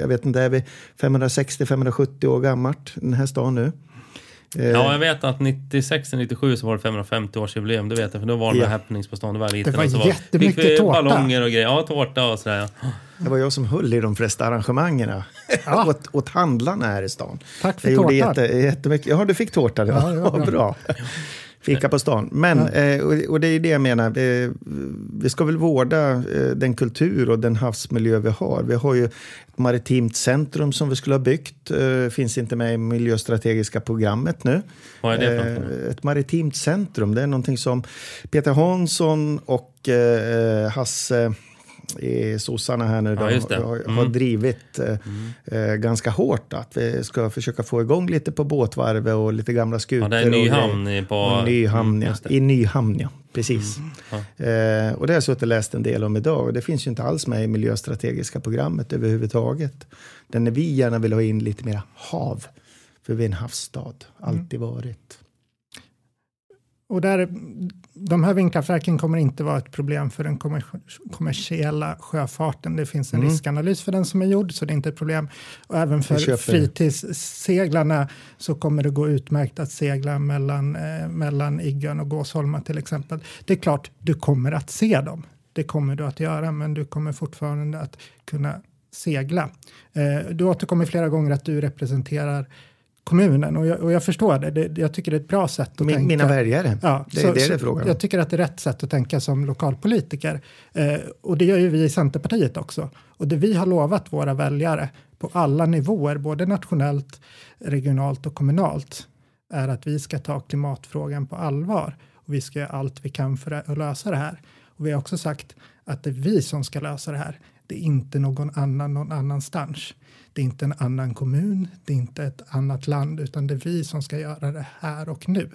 jag vet inte, är vi 560-570 år gammalt, den här stan nu? Eh, ja, jag vet att 96-97 så var det 550-årsjubileum. Det vet jag, för då var det ja. happenings på stan. Det var. Det var så jättemycket var, tårta. ballonger och grejer. Ja, tårta och sådär. Ja. Det var jag som höll i de flesta arrangemangen ja. åt, åt handlarna här i stan. Tack för tårtan. Jätte, jättemycket. Ja, du fick tårta. Det var, ja, det var bra. bra. Fika på stan. Men, ja. eh, och det är det jag menar, vi ska väl vårda eh, den kultur och den havsmiljö vi har. Vi har ju ett maritimt centrum som vi skulle ha byggt. Eh, finns inte med i miljöstrategiska programmet nu. Vad är det för Ett maritimt centrum, det är någonting som Peter Hansson och Hasse i sossarna här nu ja, då, har, mm. har drivit eh, mm. eh, ganska hårt att vi ska försöka få igång lite på båtvarvet och lite gamla skutor. Ja, det är Nyhamn på... Nyhamn, ja. I Nyhamn, ja. Precis. Mm. Ja. Eh, och det har jag suttit och läst en del om idag och det finns ju inte alls med i miljöstrategiska programmet överhuvudtaget. Den vi gärna vill ha in lite mer hav. För vi är en havsstad, alltid varit. Och där, de här vindkraftverken kommer inte vara ett problem för den kommer, kommersiella sjöfarten. Det finns en mm. riskanalys för den som är gjord, så det är inte ett problem. Och även för fritidsseglarna så kommer det gå utmärkt att segla mellan, eh, mellan Iggön och Gåsholma till exempel. Det är klart, du kommer att se dem. Det kommer du att göra, men du kommer fortfarande att kunna segla. Eh, du återkommer flera gånger att du representerar kommunen och jag, och jag förstår det. det. Jag tycker det är ett bra sätt att Min, tänka. Mina väljare, ja, det, så, det är det frågan Jag tycker att det är rätt sätt att tänka som lokalpolitiker. Eh, och det gör ju vi i Centerpartiet också. Och det vi har lovat våra väljare på alla nivåer, både nationellt, regionalt och kommunalt, är att vi ska ta klimatfrågan på allvar och vi ska göra allt vi kan för att lösa det här. Och vi har också sagt att det är vi som ska lösa det här. Det är inte någon annan någon annanstans. Det är inte en annan kommun, det är inte ett annat land, utan det är vi som ska göra det här och nu.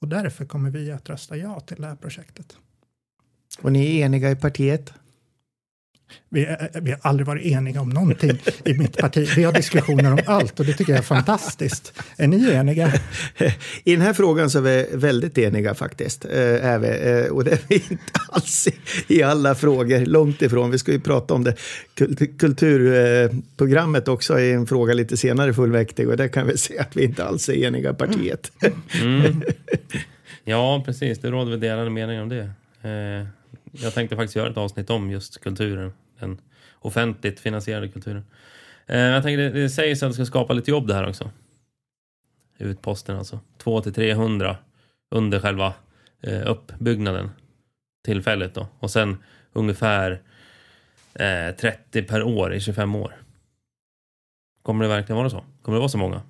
Och därför kommer vi att rösta ja till det här projektet. Och ni är eniga i partiet? Vi, vi, har aldrig varit eniga om någonting i mitt parti. Vi har diskussioner om allt och det tycker jag är fantastiskt. Är ni eniga? I den här frågan så är vi väldigt eniga faktiskt. Eh, är vi. Eh, och det är vi inte alls i, alla frågor, långt ifrån. Vi ska ju prata om det. Kulturprogrammet också är en fråga lite senare i fullmäktige och där kan vi se att vi inte alls är eniga i partiet. Mm. Ja, precis. Det råder väl delade meningar om det. Jag tänkte faktiskt göra ett avsnitt om just kulturen. Den offentligt finansierade kulturen. Eh, jag tänker det, det sägs att det ska skapa lite jobb det här också. Utposten alltså. 200-300 under själva eh, uppbyggnaden. Tillfälligt då. Och sen ungefär eh, 30 per år i 25 år. Kommer det verkligen vara så? Kommer det vara så många?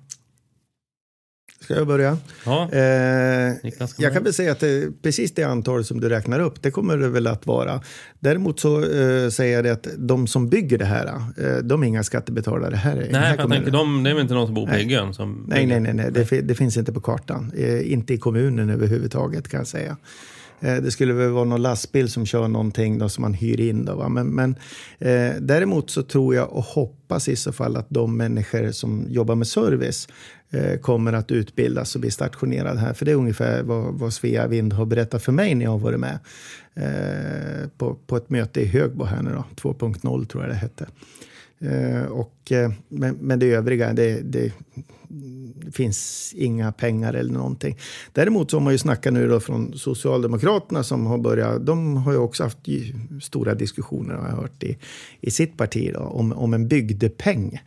Ska jag börja? Ja. Eh, jag kan väl säga att det, precis det antal som du räknar upp, det kommer det väl att vara. Däremot så eh, säger jag det att de som bygger det här, eh, de är inga skattebetalare här. Nej, här jag tänkte, de, det är väl inte någon som bor på? Som nej, nej, nej, nej. Det, det, finns inte på kartan. Eh, inte i kommunen överhuvudtaget kan jag säga. Eh, det skulle väl vara någon lastbil som kör någonting då, som man hyr in. Då, va? Men, men eh, däremot så tror jag och hoppas i så fall att de människor som jobbar med service Eh, kommer att utbildas och bli stationerad här. För det är ungefär vad, vad Svea Vind har berättat för mig när jag har varit med eh, på, på ett möte i Högbo här nu då, 2.0 tror jag det hette. Eh, och, eh, men, men det övriga, det, det, det, finns inga pengar eller någonting. Däremot så har man ju snackat nu då från Socialdemokraterna som har börjat, de har ju också haft stora diskussioner har jag hört i, i sitt parti då, om, om en bygdepeng. Eh,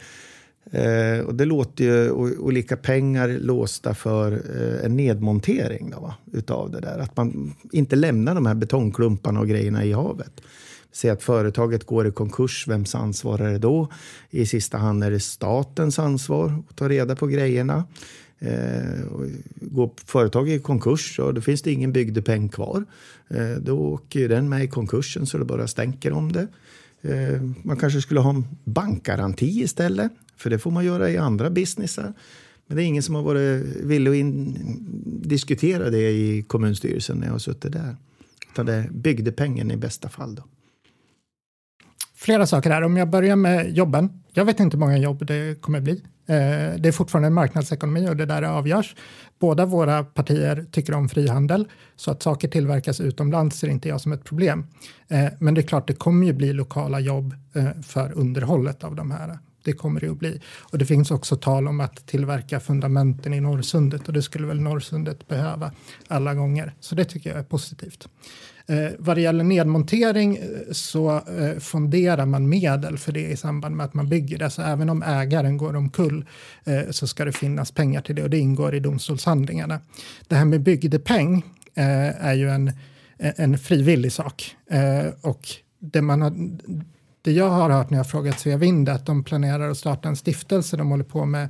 Eh, och det låter ju olika pengar låsta för eh, en nedmontering då, va, utav det där. Att man inte lämnar de här betongklumparna och grejerna i havet. Säg att företaget går i konkurs, vems ansvar är det då? I sista hand är det statens ansvar att ta reda på grejerna. Eh, går företaget i konkurs och då finns det ingen bygdepeng kvar. Eh, då åker den med i konkursen så det bara stänker om det. Eh, man kanske skulle ha en bankgaranti istället, för det får man göra i andra businessar. Men det är ingen som har varit villig att in, diskutera det i kommunstyrelsen när jag har suttit där. Utan det byggde bygdepengen i bästa fall. Då flera saker här. Om jag börjar med jobben. Jag vet inte hur många jobb det kommer bli. Eh, det är fortfarande en marknadsekonomi och det där avgörs. Båda våra partier tycker om frihandel, så att saker tillverkas utomlands ser inte jag som ett problem. Eh, men det är klart, det kommer ju bli lokala jobb eh, för underhållet av de här. Det kommer det att bli. Och det finns också tal om att tillverka fundamenten i Norrsundet och det skulle väl Norrsundet behöva alla gånger. Så det tycker jag är positivt. Eh, vad det gäller nedmontering eh, så eh, fonderar man medel för det i samband med att man bygger det. Så även om ägaren går omkull eh, så ska det finnas pengar till det och det ingår i domstolshandlingarna. Det här med bygdepeng eh, är ju en, en frivillig sak. Eh, och det, man har, det jag har hört när jag frågat Svea Vind är att de planerar att starta en stiftelse. De håller på med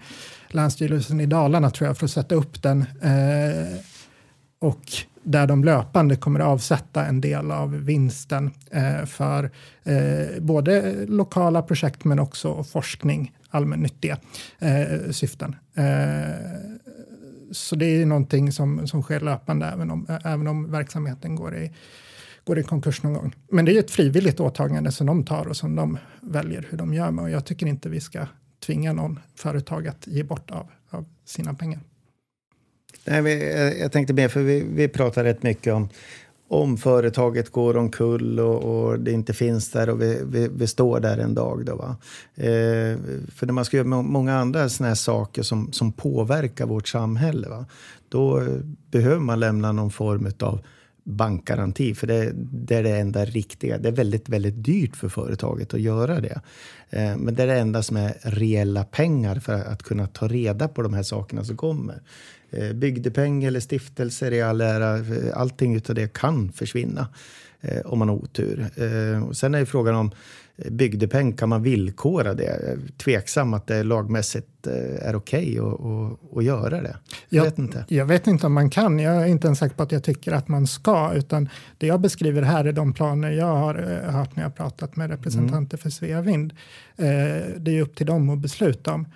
Länsstyrelsen i Dalarna tror jag för att sätta upp den. Eh, och där de löpande kommer att avsätta en del av vinsten eh, för eh, både lokala projekt men också forskning, allmännyttiga eh, syften. Eh, så det är någonting som, som sker löpande även om, även om verksamheten går i, går i konkurs någon gång. Men det är ett frivilligt åtagande som de tar och som de väljer hur de gör med och jag tycker inte vi ska tvinga någon företag att ge bort av, av sina pengar. Nej, eh, jag tänkte mer, för vi, vi pratar rätt mycket om om företaget går omkull och, och det inte finns där och vi, vi, vi står där en dag. Då, va? Eh, för när man ska göra många andra såna här saker som, som påverkar vårt samhälle, va? då eh, behöver man lämna någon form av bankgaranti, för det, det, är det enda riktiga. Det är väldigt, väldigt dyrt för företaget att göra det. Eh, men det är det enda som är reella pengar för att kunna ta reda på de här sakerna som kommer. Eh, bygdepeng eller stiftelser i all ära, eh, allting utav det kan försvinna eh, om man har otur. Eh, och sen är ju frågan om bygdepeng, kan man villkora det? Tveksam att det lagmässigt eh, är okej okay att göra det. Jag, jag, vet inte. jag vet inte om man kan. Jag är inte ens säker på att jag tycker att man ska. Utan det jag beskriver här är de planer jag har eh, hört när jag pratat med representanter mm. för Sveavind. Eh, det är upp till dem att besluta om.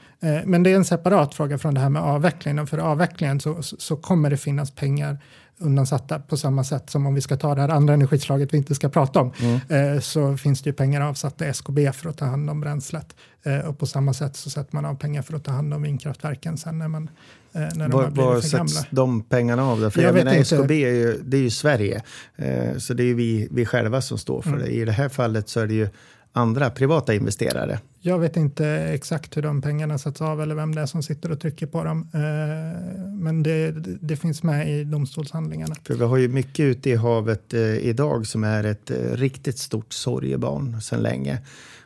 Men det är en separat fråga från det här med avvecklingen. För avvecklingen så, så kommer det finnas pengar undansatta på samma sätt som om vi ska ta det här andra energislaget vi inte ska prata om. Mm. Eh, så finns det ju pengar avsatta i SKB för att ta hand om bränslet. Eh, och på samma sätt så sätter man av pengar för att ta hand om vindkraftverken sen när man eh, när var, de var sätts de pengarna av? Då? För jag, jag menar, SKB är ju, det är ju Sverige, eh, så det är ju vi, vi själva som står för mm. det. I det här fallet så är det ju andra privata investerare. Jag vet inte exakt hur de pengarna sätts av eller vem det är som sitter och trycker på dem. Eh, men det, det finns med i domstolshandlingarna. För vi har ju mycket ute i havet eh, idag som är ett eh, riktigt stort sorgebarn sedan länge.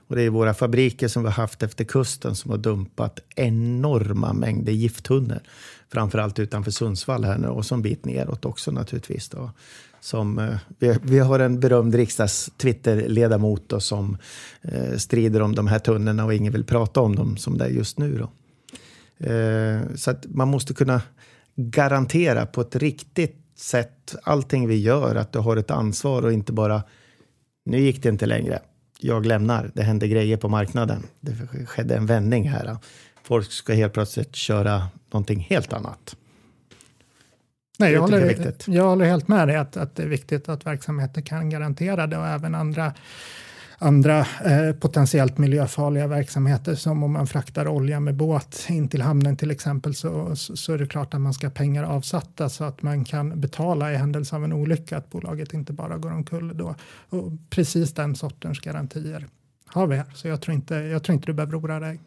Och det är våra fabriker som vi har haft efter kusten som har dumpat enorma mängder gifttunnor. Framförallt utanför Sundsvall här nu och som bit neråt också naturligtvis. Då som, eh, vi, vi, har en berömd riksdags-Twitter-ledamot som eh, strider om de här tunnorna och ingen vill prata om dem som det är just nu. Då. Eh, så att man måste kunna garantera på ett riktigt sätt allting vi gör, att du har ett ansvar och inte bara nu gick det inte längre. Jag lämnar. Det hände grejer på marknaden. Det skedde en vändning här. Folk ska helt plötsligt köra någonting helt annat. Nej, jag, håller, jag håller helt med dig att, att det är viktigt att verksamheter kan garantera det och även andra andra eh, potentiellt miljöfarliga verksamheter som om man fraktar olja med båt in till hamnen till exempel så, så är det klart att man ska ha pengar avsatta så att man kan betala i händelse av en olycka att bolaget inte bara går omkull då. Och precis den sortens garantier har vi här så jag tror inte, jag tror inte du behöver oroa dig.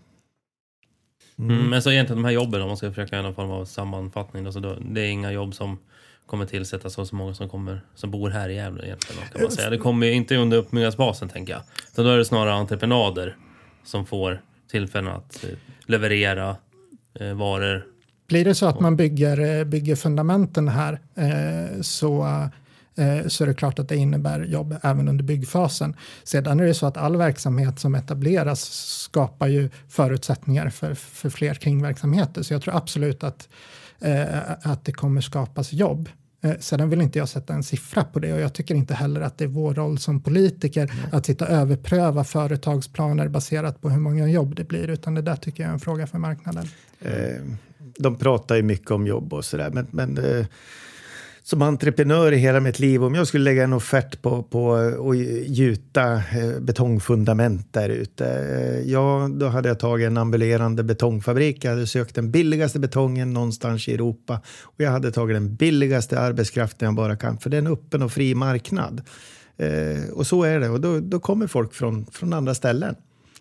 Mm. Mm, men så egentligen de här jobben, om man ska försöka göra någon form av sammanfattning, alltså då, det är inga jobb som kommer tillsättas så, så många som, kommer, som bor här i Gävle egentligen. Kan man säga. Det kommer inte under uppbyggnadsbasen tänker jag. Så då är det snarare entreprenader som får tillfällen att eh, leverera eh, varor. Blir det så att man bygger, eh, bygger fundamenten här eh, så så är det klart att det innebär jobb även under byggfasen. Sedan är det så att all verksamhet som etableras skapar ju förutsättningar för, för fler kringverksamheter. Så jag tror absolut att, eh, att det kommer skapas jobb. Eh, sedan vill inte jag sätta en siffra på det och jag tycker inte heller att det är vår roll som politiker mm. att sitta och överpröva företagsplaner baserat på hur många jobb det blir, utan det där tycker jag är en fråga för marknaden. Eh, de pratar ju mycket om jobb och sådär, men, men eh, som entreprenör i hela mitt liv, om jag skulle lägga en offert på, på gjuta eh, betongfundament där ute, eh, ja, då hade jag tagit en ambulerande betongfabrik. Jag hade sökt den billigaste betongen någonstans i Europa och jag hade tagit den billigaste arbetskraften jag bara kan, för det är en öppen och fri marknad. Eh, och så är det, och då, då kommer folk från, från andra ställen.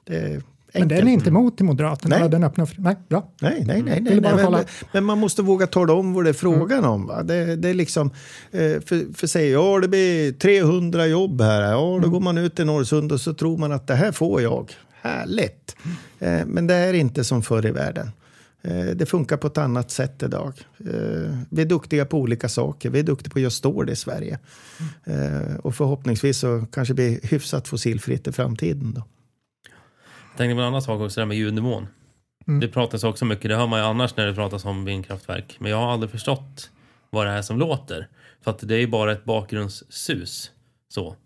Det, men den är inte emot i Moderaterna? Nej. Den öppna nej, bra. Nej, nej, nej. nej, nej men, men, man måste våga tala om vad det är frågan mm. om. Va? Det, det är liksom, eh, för, för säger ja det blir 300 jobb här, ja då mm. går man ut i Norrsund och så tror man att det här får jag. Härligt! Mm. Men det är inte som förr i världen. Eh, det funkar på ett annat sätt idag. Vi är duktiga på olika saker. Vi är duktiga på att göra stål i Sverige. Och förhoppningsvis så kanske det blir hyfsat fossilfritt i framtiden. Då. Tänkte på en annan sak också, det här med ljudnivån. Mm. Det pratas också mycket, det hör man ju annars när det pratas om vindkraftverk. Men jag har aldrig förstått vad det är som låter. För att det är ju bara ett bakgrundssus. Så.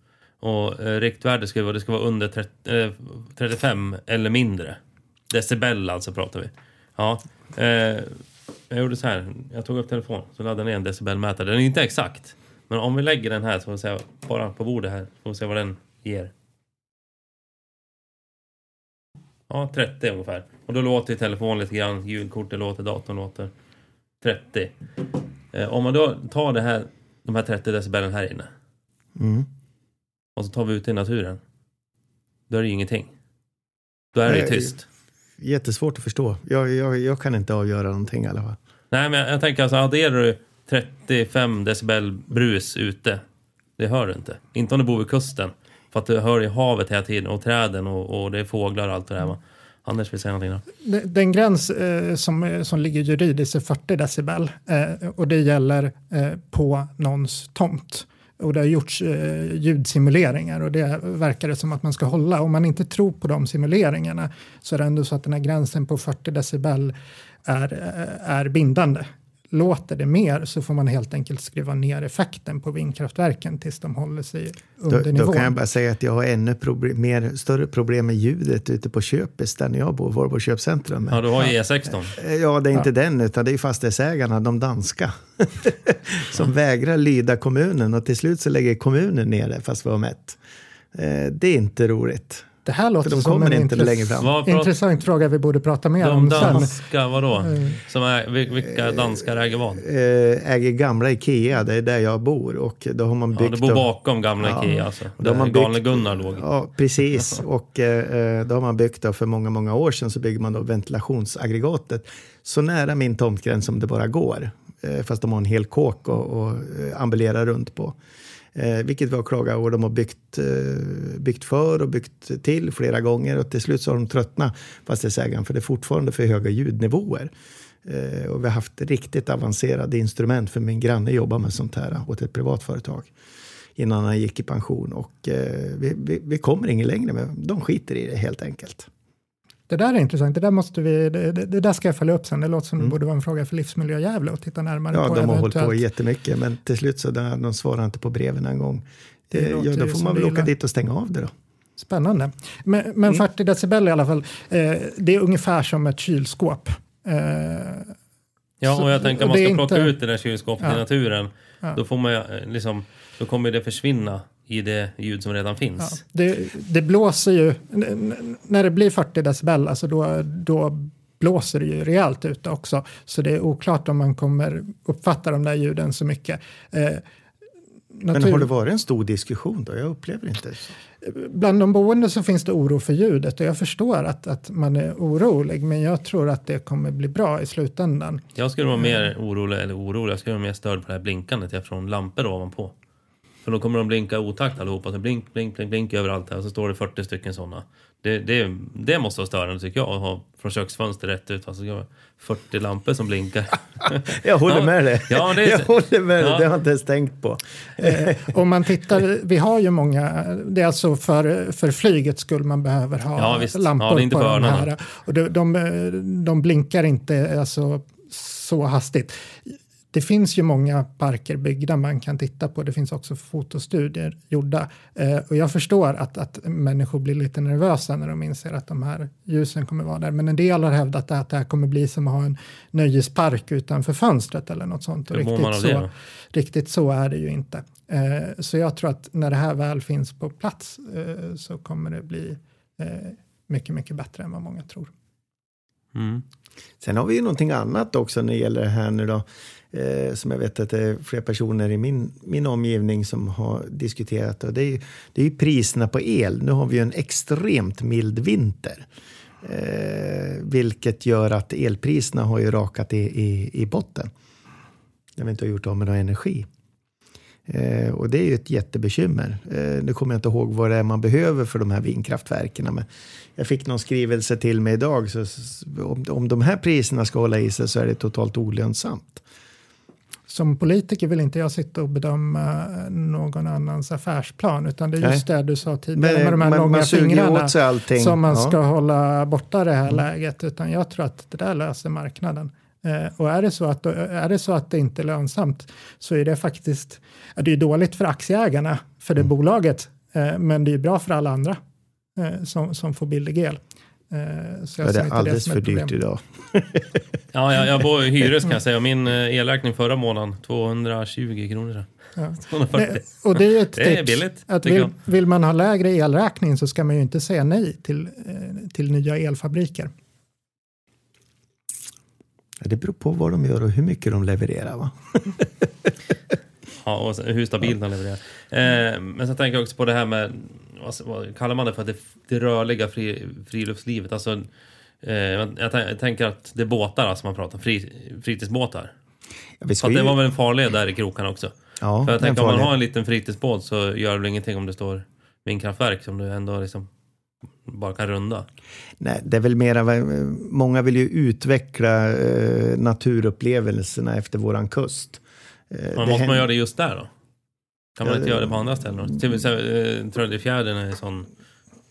Och eh, riktvärde ska vara, det ska vara under 30, eh, 35 eller mindre. Decibel alltså pratar vi. Ja. Eh, jag gjorde så här, jag tog upp telefonen så laddade ner en decibelmätare. Den är inte exakt. Men om vi lägger den här så får vi se, bara på bordet här, så får vi se vad den ger. Ja, 30 ungefär. Och då låter telefonen lite grann, ljudkortet låter, datorn låter. 30. Eh, om man då tar det här, de här 30 decibelen här inne. Mm. Och så tar vi ut i naturen. Då är det ju ingenting. Då är det ju tyst. Jättesvårt att förstå. Jag, jag, jag kan inte avgöra någonting i alla fall. Nej, men jag, jag tänker alltså adderar du 35 decibel brus ute. Det hör du inte. Inte om du bor vid kusten. För att du hör ju havet hela tiden och träden och, och det är fåglar och allt det där. Anders vill säga någonting då? Den gräns eh, som, eh, som ligger juridiskt är 40 decibel eh, och det gäller eh, på någons tomt. Och det har gjorts eh, ljudsimuleringar och det verkar det som att man ska hålla. Om man inte tror på de simuleringarna så är det ändå så att den här gränsen på 40 decibel är, eh, är bindande. Låter det mer så får man helt enkelt skruva ner effekten på vindkraftverken tills de håller sig under då, nivån. Då kan jag bara säga att jag har ännu problem, mer, större problem med ljudet ute på köpes där jag bor, Volvo köpcentrum. Ja, du har ju E16. Ja, det är inte ja. den, utan det är fastighetsägarna, de danska, som vägrar lyda kommunen och till slut så lägger kommunen ner det fast vi har mätt. Eh, det är inte roligt. Det här låter de som kommer en inte längre fram. Vad intressant fråga vi borde prata mer De om sen. danska, vadå? Mm. Som är, vil- vilka danskar äger vad? Eh, äger gamla Ikea, det är där jag bor. Och då har man Ja, byggt... du bor bakom gamla Ja. Ikea alltså. Där man galne byggt- Gunnar låg. Ja, precis. Och eh, då har man byggt då för många, många år sedan så bygger man då ventilationsaggregatet så nära min tomtgräns som det bara går. Eh, fast de har en hel kåk och, och eh, ambulera runt på. Eh, vilket vi har klagat och de har byggt, eh, byggt för och byggt till flera gånger och till slut så har de tröttnat fastighetsägaren för det är fortfarande för höga ljudnivåer. Eh, och vi har haft riktigt avancerade instrument för min granne jobbar med sånt här åt ett privat företag innan han gick i pension och eh, vi, vi, vi kommer ingen längre med De skiter i det helt enkelt. Det där är intressant. Det där, måste vi, det, det, det där ska jag följa upp sen. Det låter som det Mm. borde vara en fråga för Livsmiljö Gävle och titta närmare Ja, på. de har hållit på jättemycket men till slut så där, de svarar inte på breven en gång. Det Eh, ja, då får man väl det åka dit och stänga av det då. Spännande. Men, men Mm. 40 decibel i alla fall, eh, det är ungefär som ett kylskåp. Eh, Ja, och jag tänker och man det ska plocka inte- ut det där kylskåpet Ja. i naturen. Ja. Då får man eh, liksom, då kommer det försvinna i det ljud som redan ja, finns. det, det blåser ju, när det blir 40 decibel, alltså då, då blåser det ju rejält ute också. Så det är oklart om man kommer uppfatta de där ljuden så mycket. Eh, Men natur- har det varit en stor diskussion då? Jag upplever inte så. Bland de boende så finns det oro för ljudet och jag förstår att, att man är orolig men jag tror att det kommer bli bra i slutändan. Jag skulle vara mer orolig, eller orolig, jag skulle vara mer störd på det här blinkandet ja, från lampor ovanpå. För då kommer de blinka otakt allihopa. Så blink, blink, blink, blink överallt här. Och så står det 40 stycken sådana. Det, det, det måste vara störande tycker jag. Att ha från köksfönster rätt ut. Alltså, jag har 40 lampor som blinkar. Jag håller Ja, med dig. ja, det är- jag håller med dig. Ja. Det har jag inte ens tänkt på. Eh, om man tittar, vi har ju många, det är alltså för, för flygets skull man behöver ha Ja, visst. lampor Ja, på de här. Och de, de, de blinkar inte alltså, så hastigt. Det finns ju många parker byggda man kan titta på. Det finns också fotostudier gjorda. Eh, och jag förstår att, att människor blir lite nervösa när de inser att de här ljusen kommer vara där. Men en del har hävdat att det här kommer bli som att ha en nöjespark utanför fönstret eller något sånt. Och riktigt så, det? Riktigt så är det ju inte. Eh, så jag tror att när det här väl finns på plats eh, så kommer det bli eh, mycket, mycket bättre än vad många tror. Mm. Sen har vi ju någonting annat också när det gäller det här nu då. Eh, som jag vet att det är fler personer i min, min omgivning som har diskuterat. Och det, är, ju- det är ju priserna på el. Nu har vi ju en extremt mild vinter. Eh, vilket gör att elpriserna har ju rakat i, i, i botten. När vi inte har gjort av med någon energi. Eh, och det är ju ett jättebekymmer. Eh, nu kommer jag inte ihåg vad det är man behöver för de här vindkraftverken. Men jag fick någon skrivelse till mig idag. Så, om, om de här priserna ska hålla i sig så är det totalt olönsamt. Som politiker vill inte jag sitta och bedöma någon annans affärsplan utan det är just det du sa tidigare Men med de här man, långa man fingrarna som man Ja. Mm. ska hålla borta det här läget utan jag tror att det där löser marknaden. Eh, och är det, så att, är det så att det inte är lönsamt så är det faktiskt ja, det är dåligt för aktieägarna, för det Mm. bolaget, eh, men det är bra för alla andra eh, som, som får billig el. Eh, så jag Ja, det är alldeles som för dyrt idag. Ja, jag, jag bor i hyres kan jag säga. Och Min eh, elräkning förra månaden, 220 kronor. Ja. 240. Det, och det är ju ett Det är tips. billigt, Att vill, vill man ha lägre elräkning så ska man ju inte säga nej till, eh, till nya elfabriker. Ja, det beror på vad de gör och hur mycket de levererar. Va? Ja, och hur stabil den levererar. Eh, men sen tänker jag också på det här med, vad, vad kallar man det för, det, det rörliga fri, friluftslivet. Alltså, eh, jag, jag tänker att det är båtar alltså man pratar, fri, fritidsbåtar. Ja, ska att det ju- var väl en farled där i krokarna också. ja, För jag tänker om man har en liten fritidsbåt så gör det väl ingenting om det står vindkraftverk som du ändå liksom bara kan runda. Nej, det är väl mera, många vill ju utveckla eh, naturupplevelserna efter våran kust. Eh, Men måste man händer- göra det just där då? Kan man inte göra det på andra ställen? Till exempel Trödefjärden är en sån...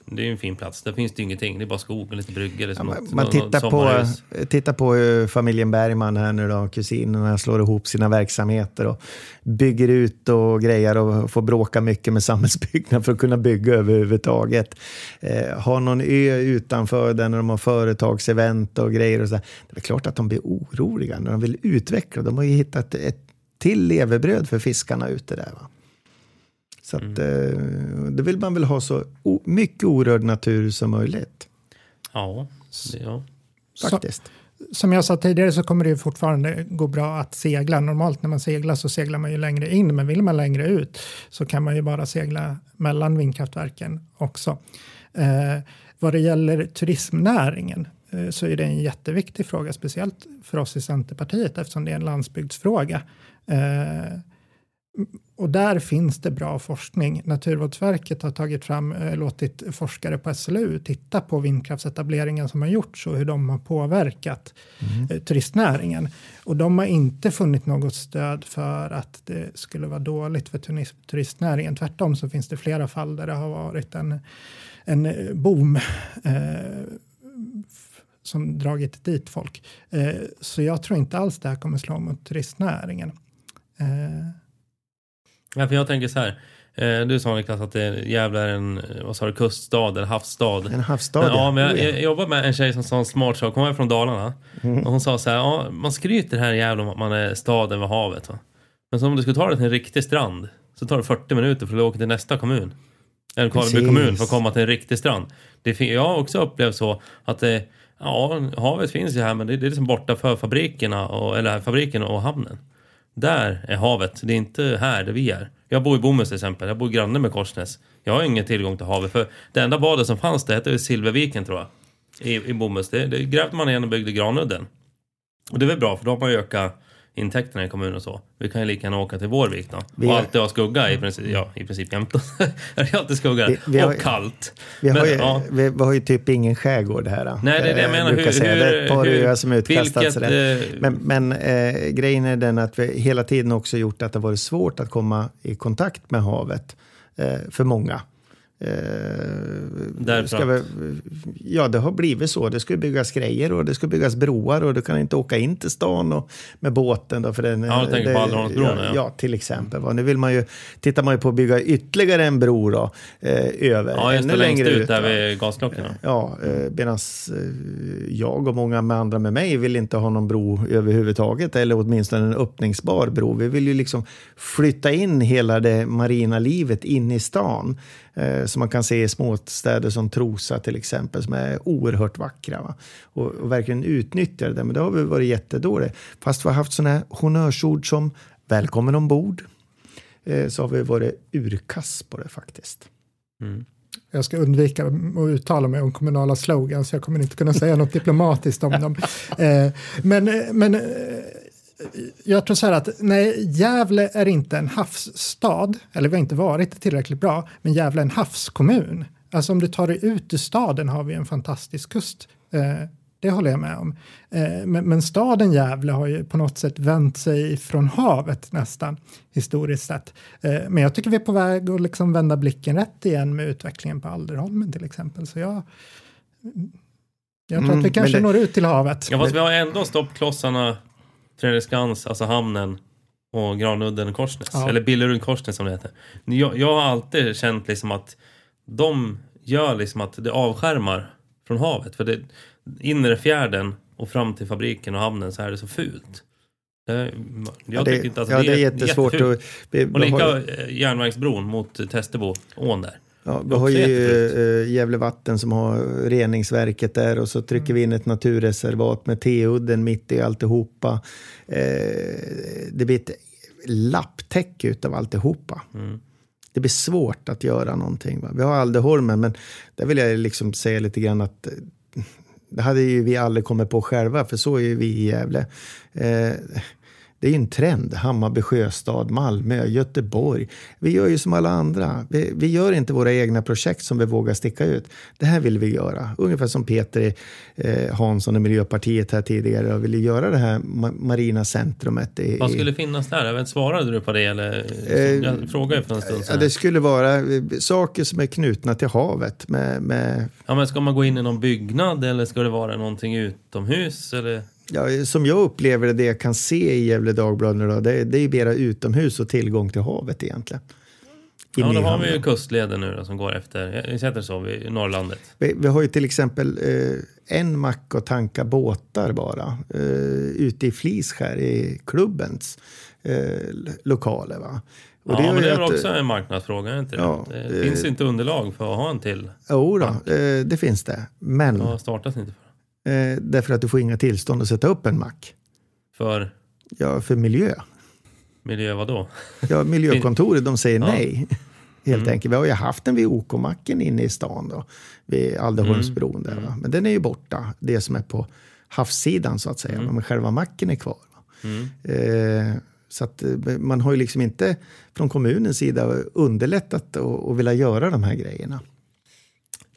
Det är ju en fin plats. Där finns det ingenting. Det är bara skog och lite bryggor. Ja, man, man tittar, på, tittar på eh, familjen Bergman här nu då. Kusinerna slår ihop sina verksamheter och bygger ut och grejer och får bråka mycket med samhällsbyggnad för att kunna bygga överhuvudtaget. Eh, har någon ö utanför där när de har företagsevent och grejer. Och så. Det är klart att de blir oroliga när de vill utveckla. De har ju hittat ett till levebröd för fiskarna ute där. Va? Så att, mm. eh, det vill man väl ha så mycket orörd natur som möjligt. Ja, ja. faktiskt. Så, som jag sa tidigare så kommer det fortfarande gå bra att segla. Normalt när man seglar så seglar man ju längre in, men vill man längre ut så kan man ju bara segla mellan vindkraftverken också. Eh, vad det gäller turismnäringen eh, så är det en jätteviktig fråga, speciellt för oss i Centerpartiet eftersom det är en landsbygdsfråga. Eh, och där finns det bra forskning. Naturvårdsverket har tagit fram, eh, låtit forskare på SLU titta på vindkraftsetableringen som har gjorts och hur de har påverkat mm. eh, turistnäringen. Och de har inte funnit något stöd för att det skulle vara dåligt för turistnäringen. Tvärtom så finns det flera fall där det har varit en, en eh, boom eh, som dragit dit folk. Eh, så jag tror inte alls det här kommer slå mot turistnäringen. Eh, Ja, för jag tänker så här. Eh, du sa Niklas att Gävle är en vad sa du, kuststad eller havsstad. En havsstad ja. ja men jag, jag jobbar med en tjej som sa en smart sak. Hon är från Dalarna. Mm. Och hon sa så här. Ja, man skryter här i Gävle om att man är staden vid havet. Va? Men om du skulle ta dig till en riktig strand. Så tar det 40 minuter för att åka till nästa kommun. Eller Karleby kommun för att komma till en riktig strand. Det, jag har också upplevt så att det, ja, havet finns ju här men det, det är liksom borta för fabrikerna och, eller fabriken och hamnen. Där är havet. Det är inte här där vi är. Jag bor i Bomhus till exempel. Jag bor granne med Korsnäs. Jag har ingen tillgång till havet. För det enda badet som fanns det hette Silverviken tror jag. I, i Bomhus. Det, det grävde man igen och byggde Granudden. Och det är väl bra för då har man ju ökat intäkterna i kommunen och så. Vi kan ju lika gärna åka till Vårvik då. Vi och har... alltid ha skugga i princip, ja, i princip jämt. det är alltid skugga. Vi, vi har, och kallt. Vi, Men, har ju, ja. vi, har ju typ ingen skärgård här. Nej, det är det jag menar. Hur, hur, säga. Det är ett par öar som utkastats. Vilket, eh, men, men eh, grejen är den att vi hela tiden också gjort att det varit svårt att komma i kontakt med havet eh, för många. Eh, ska vi, ja, det har blivit så. Det ska byggas grejer och det ska byggas broar och du kan inte åka in till stan och, med båten. Då, för den, ja, du tänker det, på Alderholmsbron? Ja, ja. ja, till exempel. Va? Nu vill man ju, tittar man ju på att bygga ytterligare en bro då, eh, över. Ja, just det, längst ut, ut där vid gasklockorna. Ja, eh, medan eh, jag och många med andra med mig vill inte ha någon bro överhuvudtaget, eller åtminstone en öppningsbar bro. Vi vill ju liksom flytta in hela det marina livet in i stan eh, som man kan se i småstäder som Trosa till exempel, som är oerhört vackra. Och, och, verkligen utnyttjar det. Men det har vi varit jättedåliga. Fast vi har haft sådana här honnörsord som välkommen ombord. Eh, så har vi varit urkass på det faktiskt. Mm. Jag ska undvika att uttala mig om kommunala slogans, jag kommer inte kunna säga något diplomatiskt om dem. Eh, men, men eh, jag tror så här att nej, Gävle är inte en havsstad, eller vi har inte varit tillräckligt bra, men Gävle är en havskommun. Alltså om du tar dig ut ur staden har vi en fantastisk kust. Eh, det håller jag med om. Eh, men, men, staden Gävle har ju på något sätt vänt sig från havet nästan, historiskt sett. Eh, men jag tycker vi är på väg att liksom vända blicken rätt igen med utvecklingen på Alderholmen till exempel. Så jag, jag tror mm, att vi kanske det, når ut till havet. Ja, fast vi har ändå stoppklossarna Fredriksskans, alltså hamnen och Granudden Korsnäs. Ja. Eller Billerud Korsnäs som det heter. Jag, jag har alltid känt liksom att de gör liksom att det avskärmar från havet. För det inre fjärden och fram till fabriken och hamnen så är det så fult. Jag ja, det, inte att ja, det är jättesvårt. Jättefult. Och, och lika har... järnvägsbron mot Testebo, ån där. Ja, vi har ju äh, Gävle Vatten som har reningsverket där och så trycker vi in ett naturreservat med T-udden mitt i alltihopa. Eh, det blir ett lapptäcke utav alltihopa. Mm. Det blir svårt att göra någonting. Va? Vi har Aldeholmen, men där vill jag liksom säga lite grann att det hade ju vi aldrig kommit på själva, för så är ju vi i Gävle. Eh, Det är ju en trend. Hammarby sjöstad, Malmö, Göteborg. Vi gör ju som alla andra. Vi, vi, gör inte våra egna projekt som vi vågar sticka ut. Det här vill vi göra. Ungefär som Peter eh, Hansson och Miljöpartiet här tidigare och ville göra det här ma marina centrumet. I, Vad skulle finnas där? Vet, svarade du på det? Eller, eh, jag frågade för en stund sedan. Det skulle vara eh, saker som är knutna till havet. Med, med... Ja, men ska man gå in i någon byggnad eller ska det vara någonting utomhus? Eller? Ja, som jag upplever det, det jag kan se i Gävle Dagblad nu då, det, det är mera utomhus och tillgång till havet egentligen. Ja, då har vi ju kustleden nu då, som går efter, vi sätter så, vid Norrlandet. Vi, vi har ju till exempel eh, en mack och tanka båtar bara eh, ute i Fliskär i klubbens eh, lokaler. Va? Och ja, det men det är väl också en marknadsfråga, inte det? Ja, det finns inte underlag för att ha en till? Jo då, eh, det finns det. Men... Ja, startas inte för. Eh, därför att du får inga tillstånd att sätta upp en mack. För? Ja, för miljö. Miljö vad då? Ja, miljökontoret de säger ja. nej. Helt mm. enkelt. Vi har ju haft den vid OK-macken inne i stan då. Vid Alderholmsbron där. Mm. Men den är ju borta. Det som är på havssidan så att säga. Mm. Men själva macken är kvar. Mm. Eh, så att eh, man har ju liksom inte från kommunens sida underlättat och, vilja göra de här grejerna.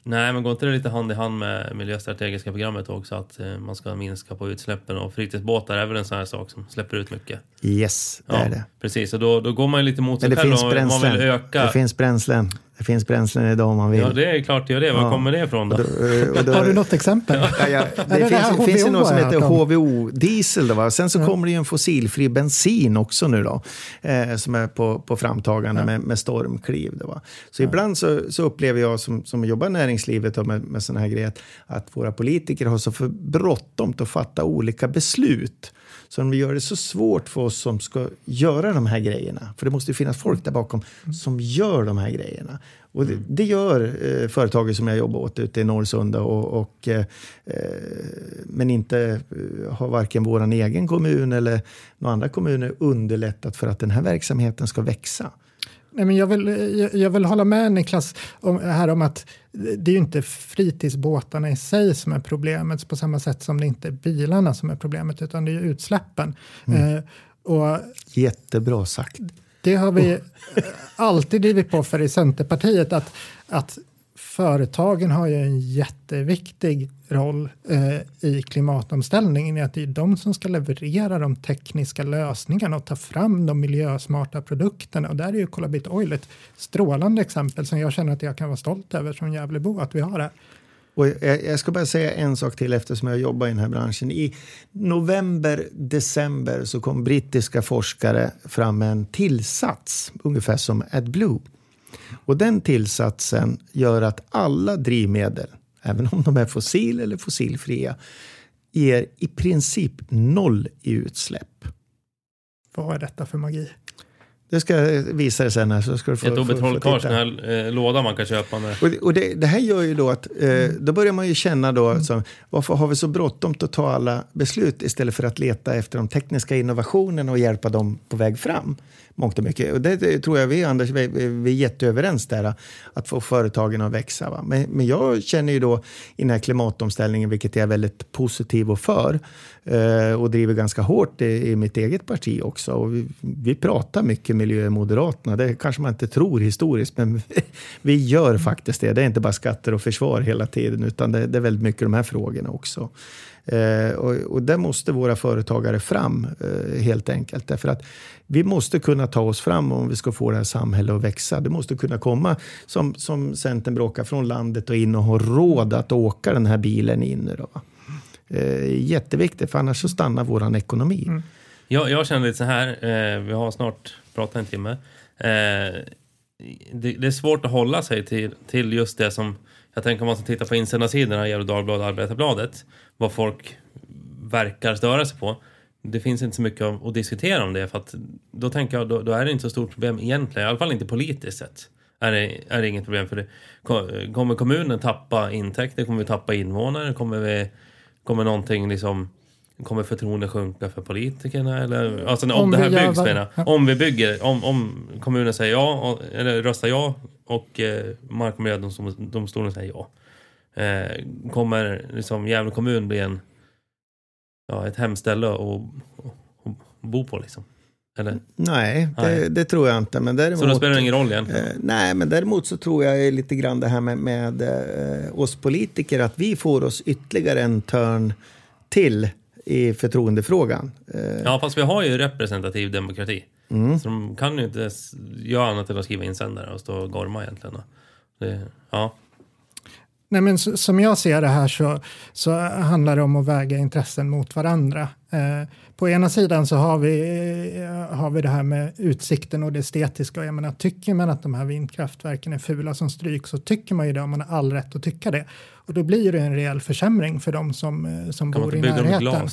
Nej, men går inte det lite hand i hand med miljöstrategiska programmet också? Att eh, man ska minska på utsläppen och fritidsbåtar är väl en sån här sak som släpper ut mycket? Yes, det ja, är det. Precis, och då, då går man ju lite mot sig själv och man vill öka. Det finns bränslen. Det finns bränslen idag om man vill. Ja, det är klart det gör det. Var ja. kommer det ifrån då? då, eh, då Har du något exempel? Ja, ja, det, det, finns, det finns ju något som heter HVO-diesel. Sen så ja. kommer det ju en fossilfri bensin också nu då. Eh, som är på, på framtagande med, med stormkliv. Då, va? Så ibland så, så, upplever jag som, som jobbar i näringslivet och med, med sådana här grejer att våra politiker har så för bråttom att fatta olika beslut. Så de gör det så svårt för oss som ska göra de här grejerna. För det måste ju finnas folk där bakom som gör de här grejerna. Och det, det gör eh, företaget som jag jobbar åt ute i Norrsunda. Och, och eh, men inte eh, har varken vår egen kommun eller några andra kommuner underlättat för att den här verksamheten ska växa. Nej, men jag, vill, jag, jag, vill hålla med Niklas om, här om att det är ju inte fritidsbåtarna i sig som är problemet på samma sätt som det inte är bilarna som är problemet utan det är utsläppen. Mm. Eh, och Jättebra sagt. Det har vi oh. alltid drivit på för i Centerpartiet att, att företagen har ju en jätteviktig roll eh, i klimatomställningen i att det är de som ska leverera de tekniska lösningarna och ta fram de miljösmarta produkterna. Och där är ju Colabit Oil ett strålande exempel som jag känner att jag kan vara stolt över som Gävlebo att vi har det. Och jag, jag, ska bara säga en sak till eftersom jag jobbar i den här branschen. I november, december så kom brittiska forskare fram med en tillsats, ungefär som AdBlue och den tillsatsen gör att alla drivmedel, även om de är fossil eller fossilfria, ger i princip noll i utsläpp. Vad är detta för magi? Det ska visa dig sen. Här, så ska du få, Ett Obe Trollkarls eh, låda man kan köpa. Med. Och, och det, det, här gör ju då att, eh, då börjar man ju känna då, mm. så, varför har vi så bråttom att ta alla beslut istället för att leta efter de tekniska innovationerna och hjälpa dem på väg fram? Mångt och mycket. Och det, det tror jag vi, Anders, vi, vi är jätteöverens där, att få företagen att växa. Va? Men, men jag känner ju då i den här klimatomställningen, vilket jag är väldigt positiv och för, eh, och driver ganska hårt i, i, mitt eget parti också. Och vi, vi pratar mycket miljö i Moderaterna. Det kanske man inte tror historiskt, men vi gör faktiskt det. Det är inte bara skatter och försvar hela tiden, utan det, det är väldigt mycket de här frågorna också. Eh, och, och där måste våra företagare fram eh, helt enkelt. Därför att vi måste kunna ta oss fram om vi ska få det här samhället att växa. Det måste kunna komma, som, som Centern bråkar, från landet och in och ha råd att åka den här bilen in. Då, eh, jätteviktigt, för annars så stannar vår ekonomi. Mm. Jag, jag känner lite så här, eh, vi har snart pratat en timme. Eh, det, det, är svårt att hålla sig till, till just det som jag tänker om man ska titta på insändarsidorna i Gefle Dagblad och Arbetarbladet, vad folk verkar störa sig på. Det finns inte så mycket att diskutera om det, för att då tänker jag, då, då är det inte så stort problem egentligen, i alla fall inte politiskt sett. Är det, är det inget problem för det. Kommer kommunen tappa intäkter, kommer vi tappa invånare, kommer vi, kommer någonting liksom Kommer förtroendet sjunka för politikerna? Eller, alltså om, om det här byggs menar. Om vi bygger, om, om kommunen säger ja, eller röstar ja och eh, Mark och miljödomstolen säger ja. Eh, kommer liksom Gävle kommun bli en, ja, ett hemställe och, och, bo på liksom? Eller? Nej, det, det tror jag inte. Men däremot, Så då spelar det ingen roll egentligen? Eh, nej, men däremot så tror jag lite grann det här med, med eh, oss politiker, att vi får oss ytterligare en törn till i förtroendefrågan. Eh, Ja, fast vi har ju representativ demokrati. Mm. Så de kan ju inte göra annat än att skriva insändare och stå och gorma egentligen. Det, ja. Nej, men som jag ser det här så, så handlar det om att väga intressen mot varandra. Eh, på ena sidan så har vi, eh, har vi det här med utsikten och det estetiska. Och jag menar, tycker man att de här vindkraftverken är fula som stryk så tycker man ju det om man har all rätt att tycka det. Och då blir det en rejäl försämring för de som, eh, som Kan bor i närheten.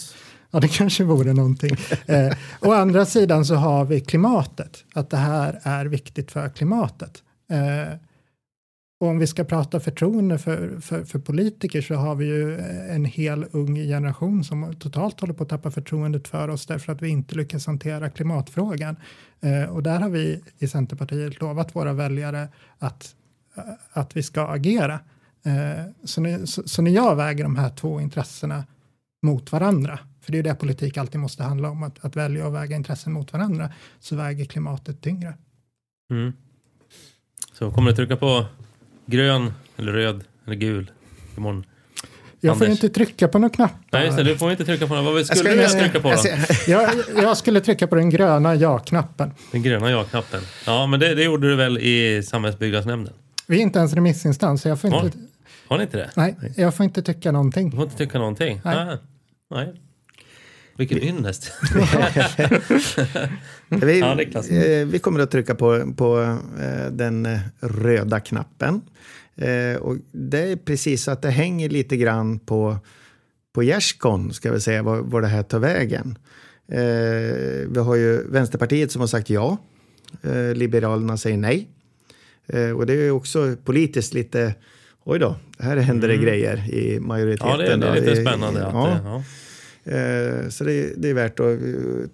Ja, det kanske vore någonting. Eh, å andra sidan så har vi klimatet, att det här är viktigt för klimatet. Eh, och om vi ska prata förtroende för, för, för politiker så har vi ju en hel ung generation som totalt håller på att tappa förtroendet för oss därför att vi inte lyckas hantera klimatfrågan. Eh, och där har vi i Centerpartiet lovat våra väljare att, eh, att vi ska agera. Eh, så, när, så, så när jag väger de här två intressena mot varandra, för det är det politik alltid måste handla om, att, att välja och väga intressen mot varandra, så väger klimatet tyngre. Mm. Så kommer du trycka på grön, eller röd, eller gul imorgon? Jag får Anders. inte trycka på några knappar. Nej, just det, du får inte trycka på den. Vad jag skulle ska- du jag ska- trycka på då? jag Jag, skulle trycka på den gröna ja-knappen. Den gröna ja-knappen. Ja, men det, det gjorde du väl i samhällsbyggnadsnämnden? Vi är inte ens remissinstans, jag får inte, Har ni inte det? nej, jag får inte tycka någonting. Du får inte tycka någonting? Nej. Ah, nej. Vilken ynnest. Vi, Ja, eh, vi kommer att trycka på, på eh, den eh, röda knappen. Eh, och det är precis så att det hänger lite grann på, på gärdsgården, ska vi säga, var, var det här tar vägen. Vi har ju Vänsterpartiet som har sagt ja. Liberalerna säger nej. Och det är också politiskt lite, oj då, här händer det grejer i majoriteten. Mm. Ja, det, är- det är då. lite I- spännande. Att, ja. ja. Eh, Så det, det är värt att,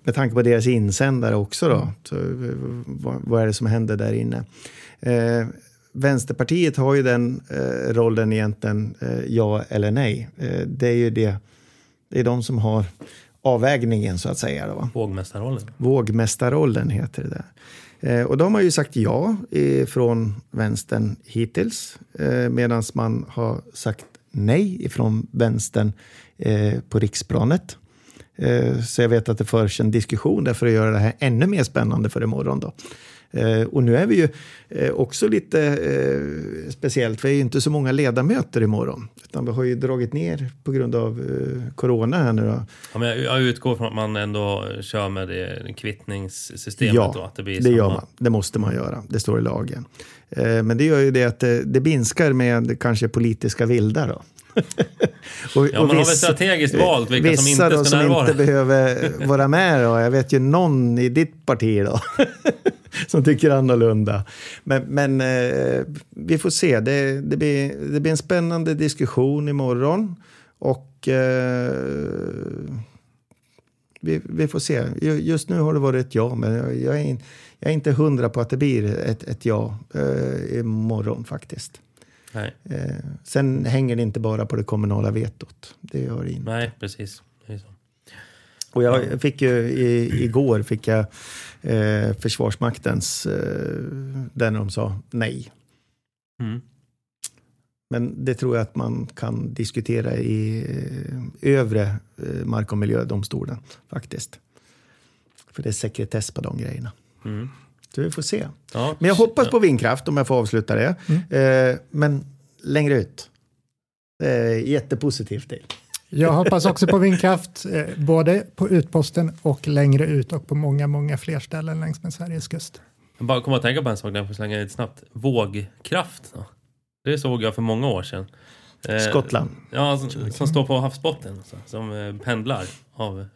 med tanke på deras insändare också då, så eh, vad, vad är det som händer där inne? Eh, Vänsterpartiet har ju den eh, rollen egentligen, eh, ja eller nej. Eh, det är ju det, det är de som har avvägningen så att säga. Då. Vågmästarrollen. Vågmästarrollen heter det där. Och de har ju sagt ja från vänstern hittills, medan man har sagt nej ifrån vänstern eh, på riksplanet. Eh, så jag vet att det förs en diskussion där för att göra det här ännu mer spännande för imorgon. Då. Eh, och nu är vi ju också lite speciellt, vi är ju inte så många ledamöter imorgon. Utan vi har ju dragit ner på grund av corona här nu då. Ja, men jag, jag utgår från att man ändå kör med det kvittningssystemet. Ja, då, att det blir det samma. gör man. Det måste man göra. Det står i lagen. Men det gör ju det att det, det minskar med kanske politiska vilda då. och, Ja, man har väl strategiskt valt vilka som vissa inte då, ska som närvara. inte behöver vara med. Då. Jag vet ju någon i ditt parti då. som tycker annorlunda. Men, men eh, vi får se. Det, det, blir, det blir en spännande diskussion imorgon. Och eh, vi, vi får se. Ju- Just nu har det varit ett ja, men jag, jag, är, in, jag är inte hundra på att det blir ett, ett ja eh, imorgon faktiskt. Eh, sen hänger det inte bara på det kommunala vetot. Det gör det inte. nej, precis. Och jag fick ju i, igår fick jag eh, Försvarsmaktens, eh, där de sa nej. Mm. Men det tror jag att man kan diskutera i eh, övre eh, mark och miljödomstolen faktiskt. För det är sekretess på de grejerna. Mm. Så vi får se. Ja. Men jag hoppas på vindkraft om jag får avsluta det. Eh, men längre ut. Är jättepositivt till. Jag hoppas också på vindkraft, eh, både på utposten och längre ut och på många, många fler ställen längs med Sveriges kust. Jag bara kommer att tänka på en sak där, jag får slänga lite snabbt. Vågkraft. Då. Det såg jag för många år sedan. Eh, Skottland. Ja, som, som står på havsbotten. Så, som eh, pendlar. Av,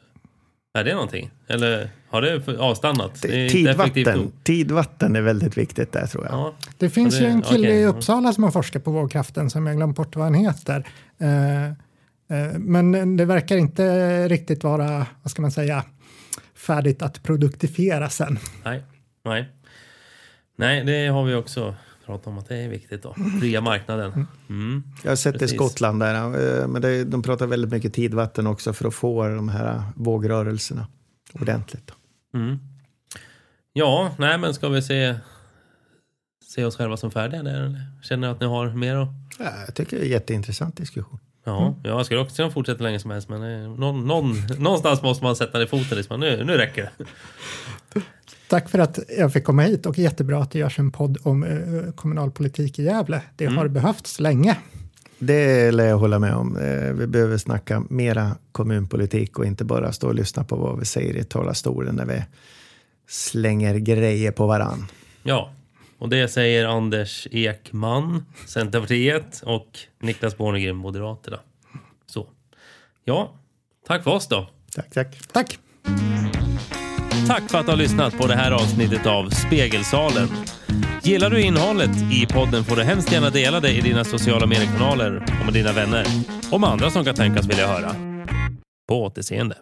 är det någonting? Eller har det avstannat? Det Tidvatten. Tidvatten är väldigt viktigt där tror jag. Ja, Det finns det- ju en kille okej, i. Uppsala som har forskat på vågkraften som jag glömt bort vad han heter. Eh, eh, men det verkar inte riktigt vara, vad ska man säga, färdigt att produktifiera sen. nej, nej. Nej, det har vi också pratat om att det är viktigt då. Fria marknaden. Mm. Jag har sett det i Precis. Skottland där. eh, Men det, de pratar väldigt mycket tidvatten också för att få de här vågrörelserna. ordentligt. Mm. Ja, nej men ska vi se, se oss själva som färdiga där? Eller? Känner att ni har mer att... Ja, jag tycker det är en jätteintressant diskussion. Ja, jag skulle också kunna fortsätta länge som helst men eh, någon, någon, någonstans måste man sätta ner foten. Liksom. Nu, nu räcker det. Tack för att jag fick komma hit och jättebra att det görs en podd om eh, kommunalpolitik i Gävle. Det har behövts länge. Det lär jag hålla med om. Eh, Vi behöver snacka mera kommunpolitik och inte bara stå och lyssna på vad vi säger i talarstolen när vi slänger grejer på varann. Ja, och det säger Anders Ekman, Centerpartiet och Niklas Bornegren, Moderaterna. Så. Ja, tack för oss då. Tack, tack. Tack! Tack för att du har lyssnat på det här avsnittet av Spegelsalen. Gillar du innehållet i podden får du hemskt gärna dela det i dina sociala mediekanaler och med dina vänner och med andra som kan tänkas vilja höra. På återseende.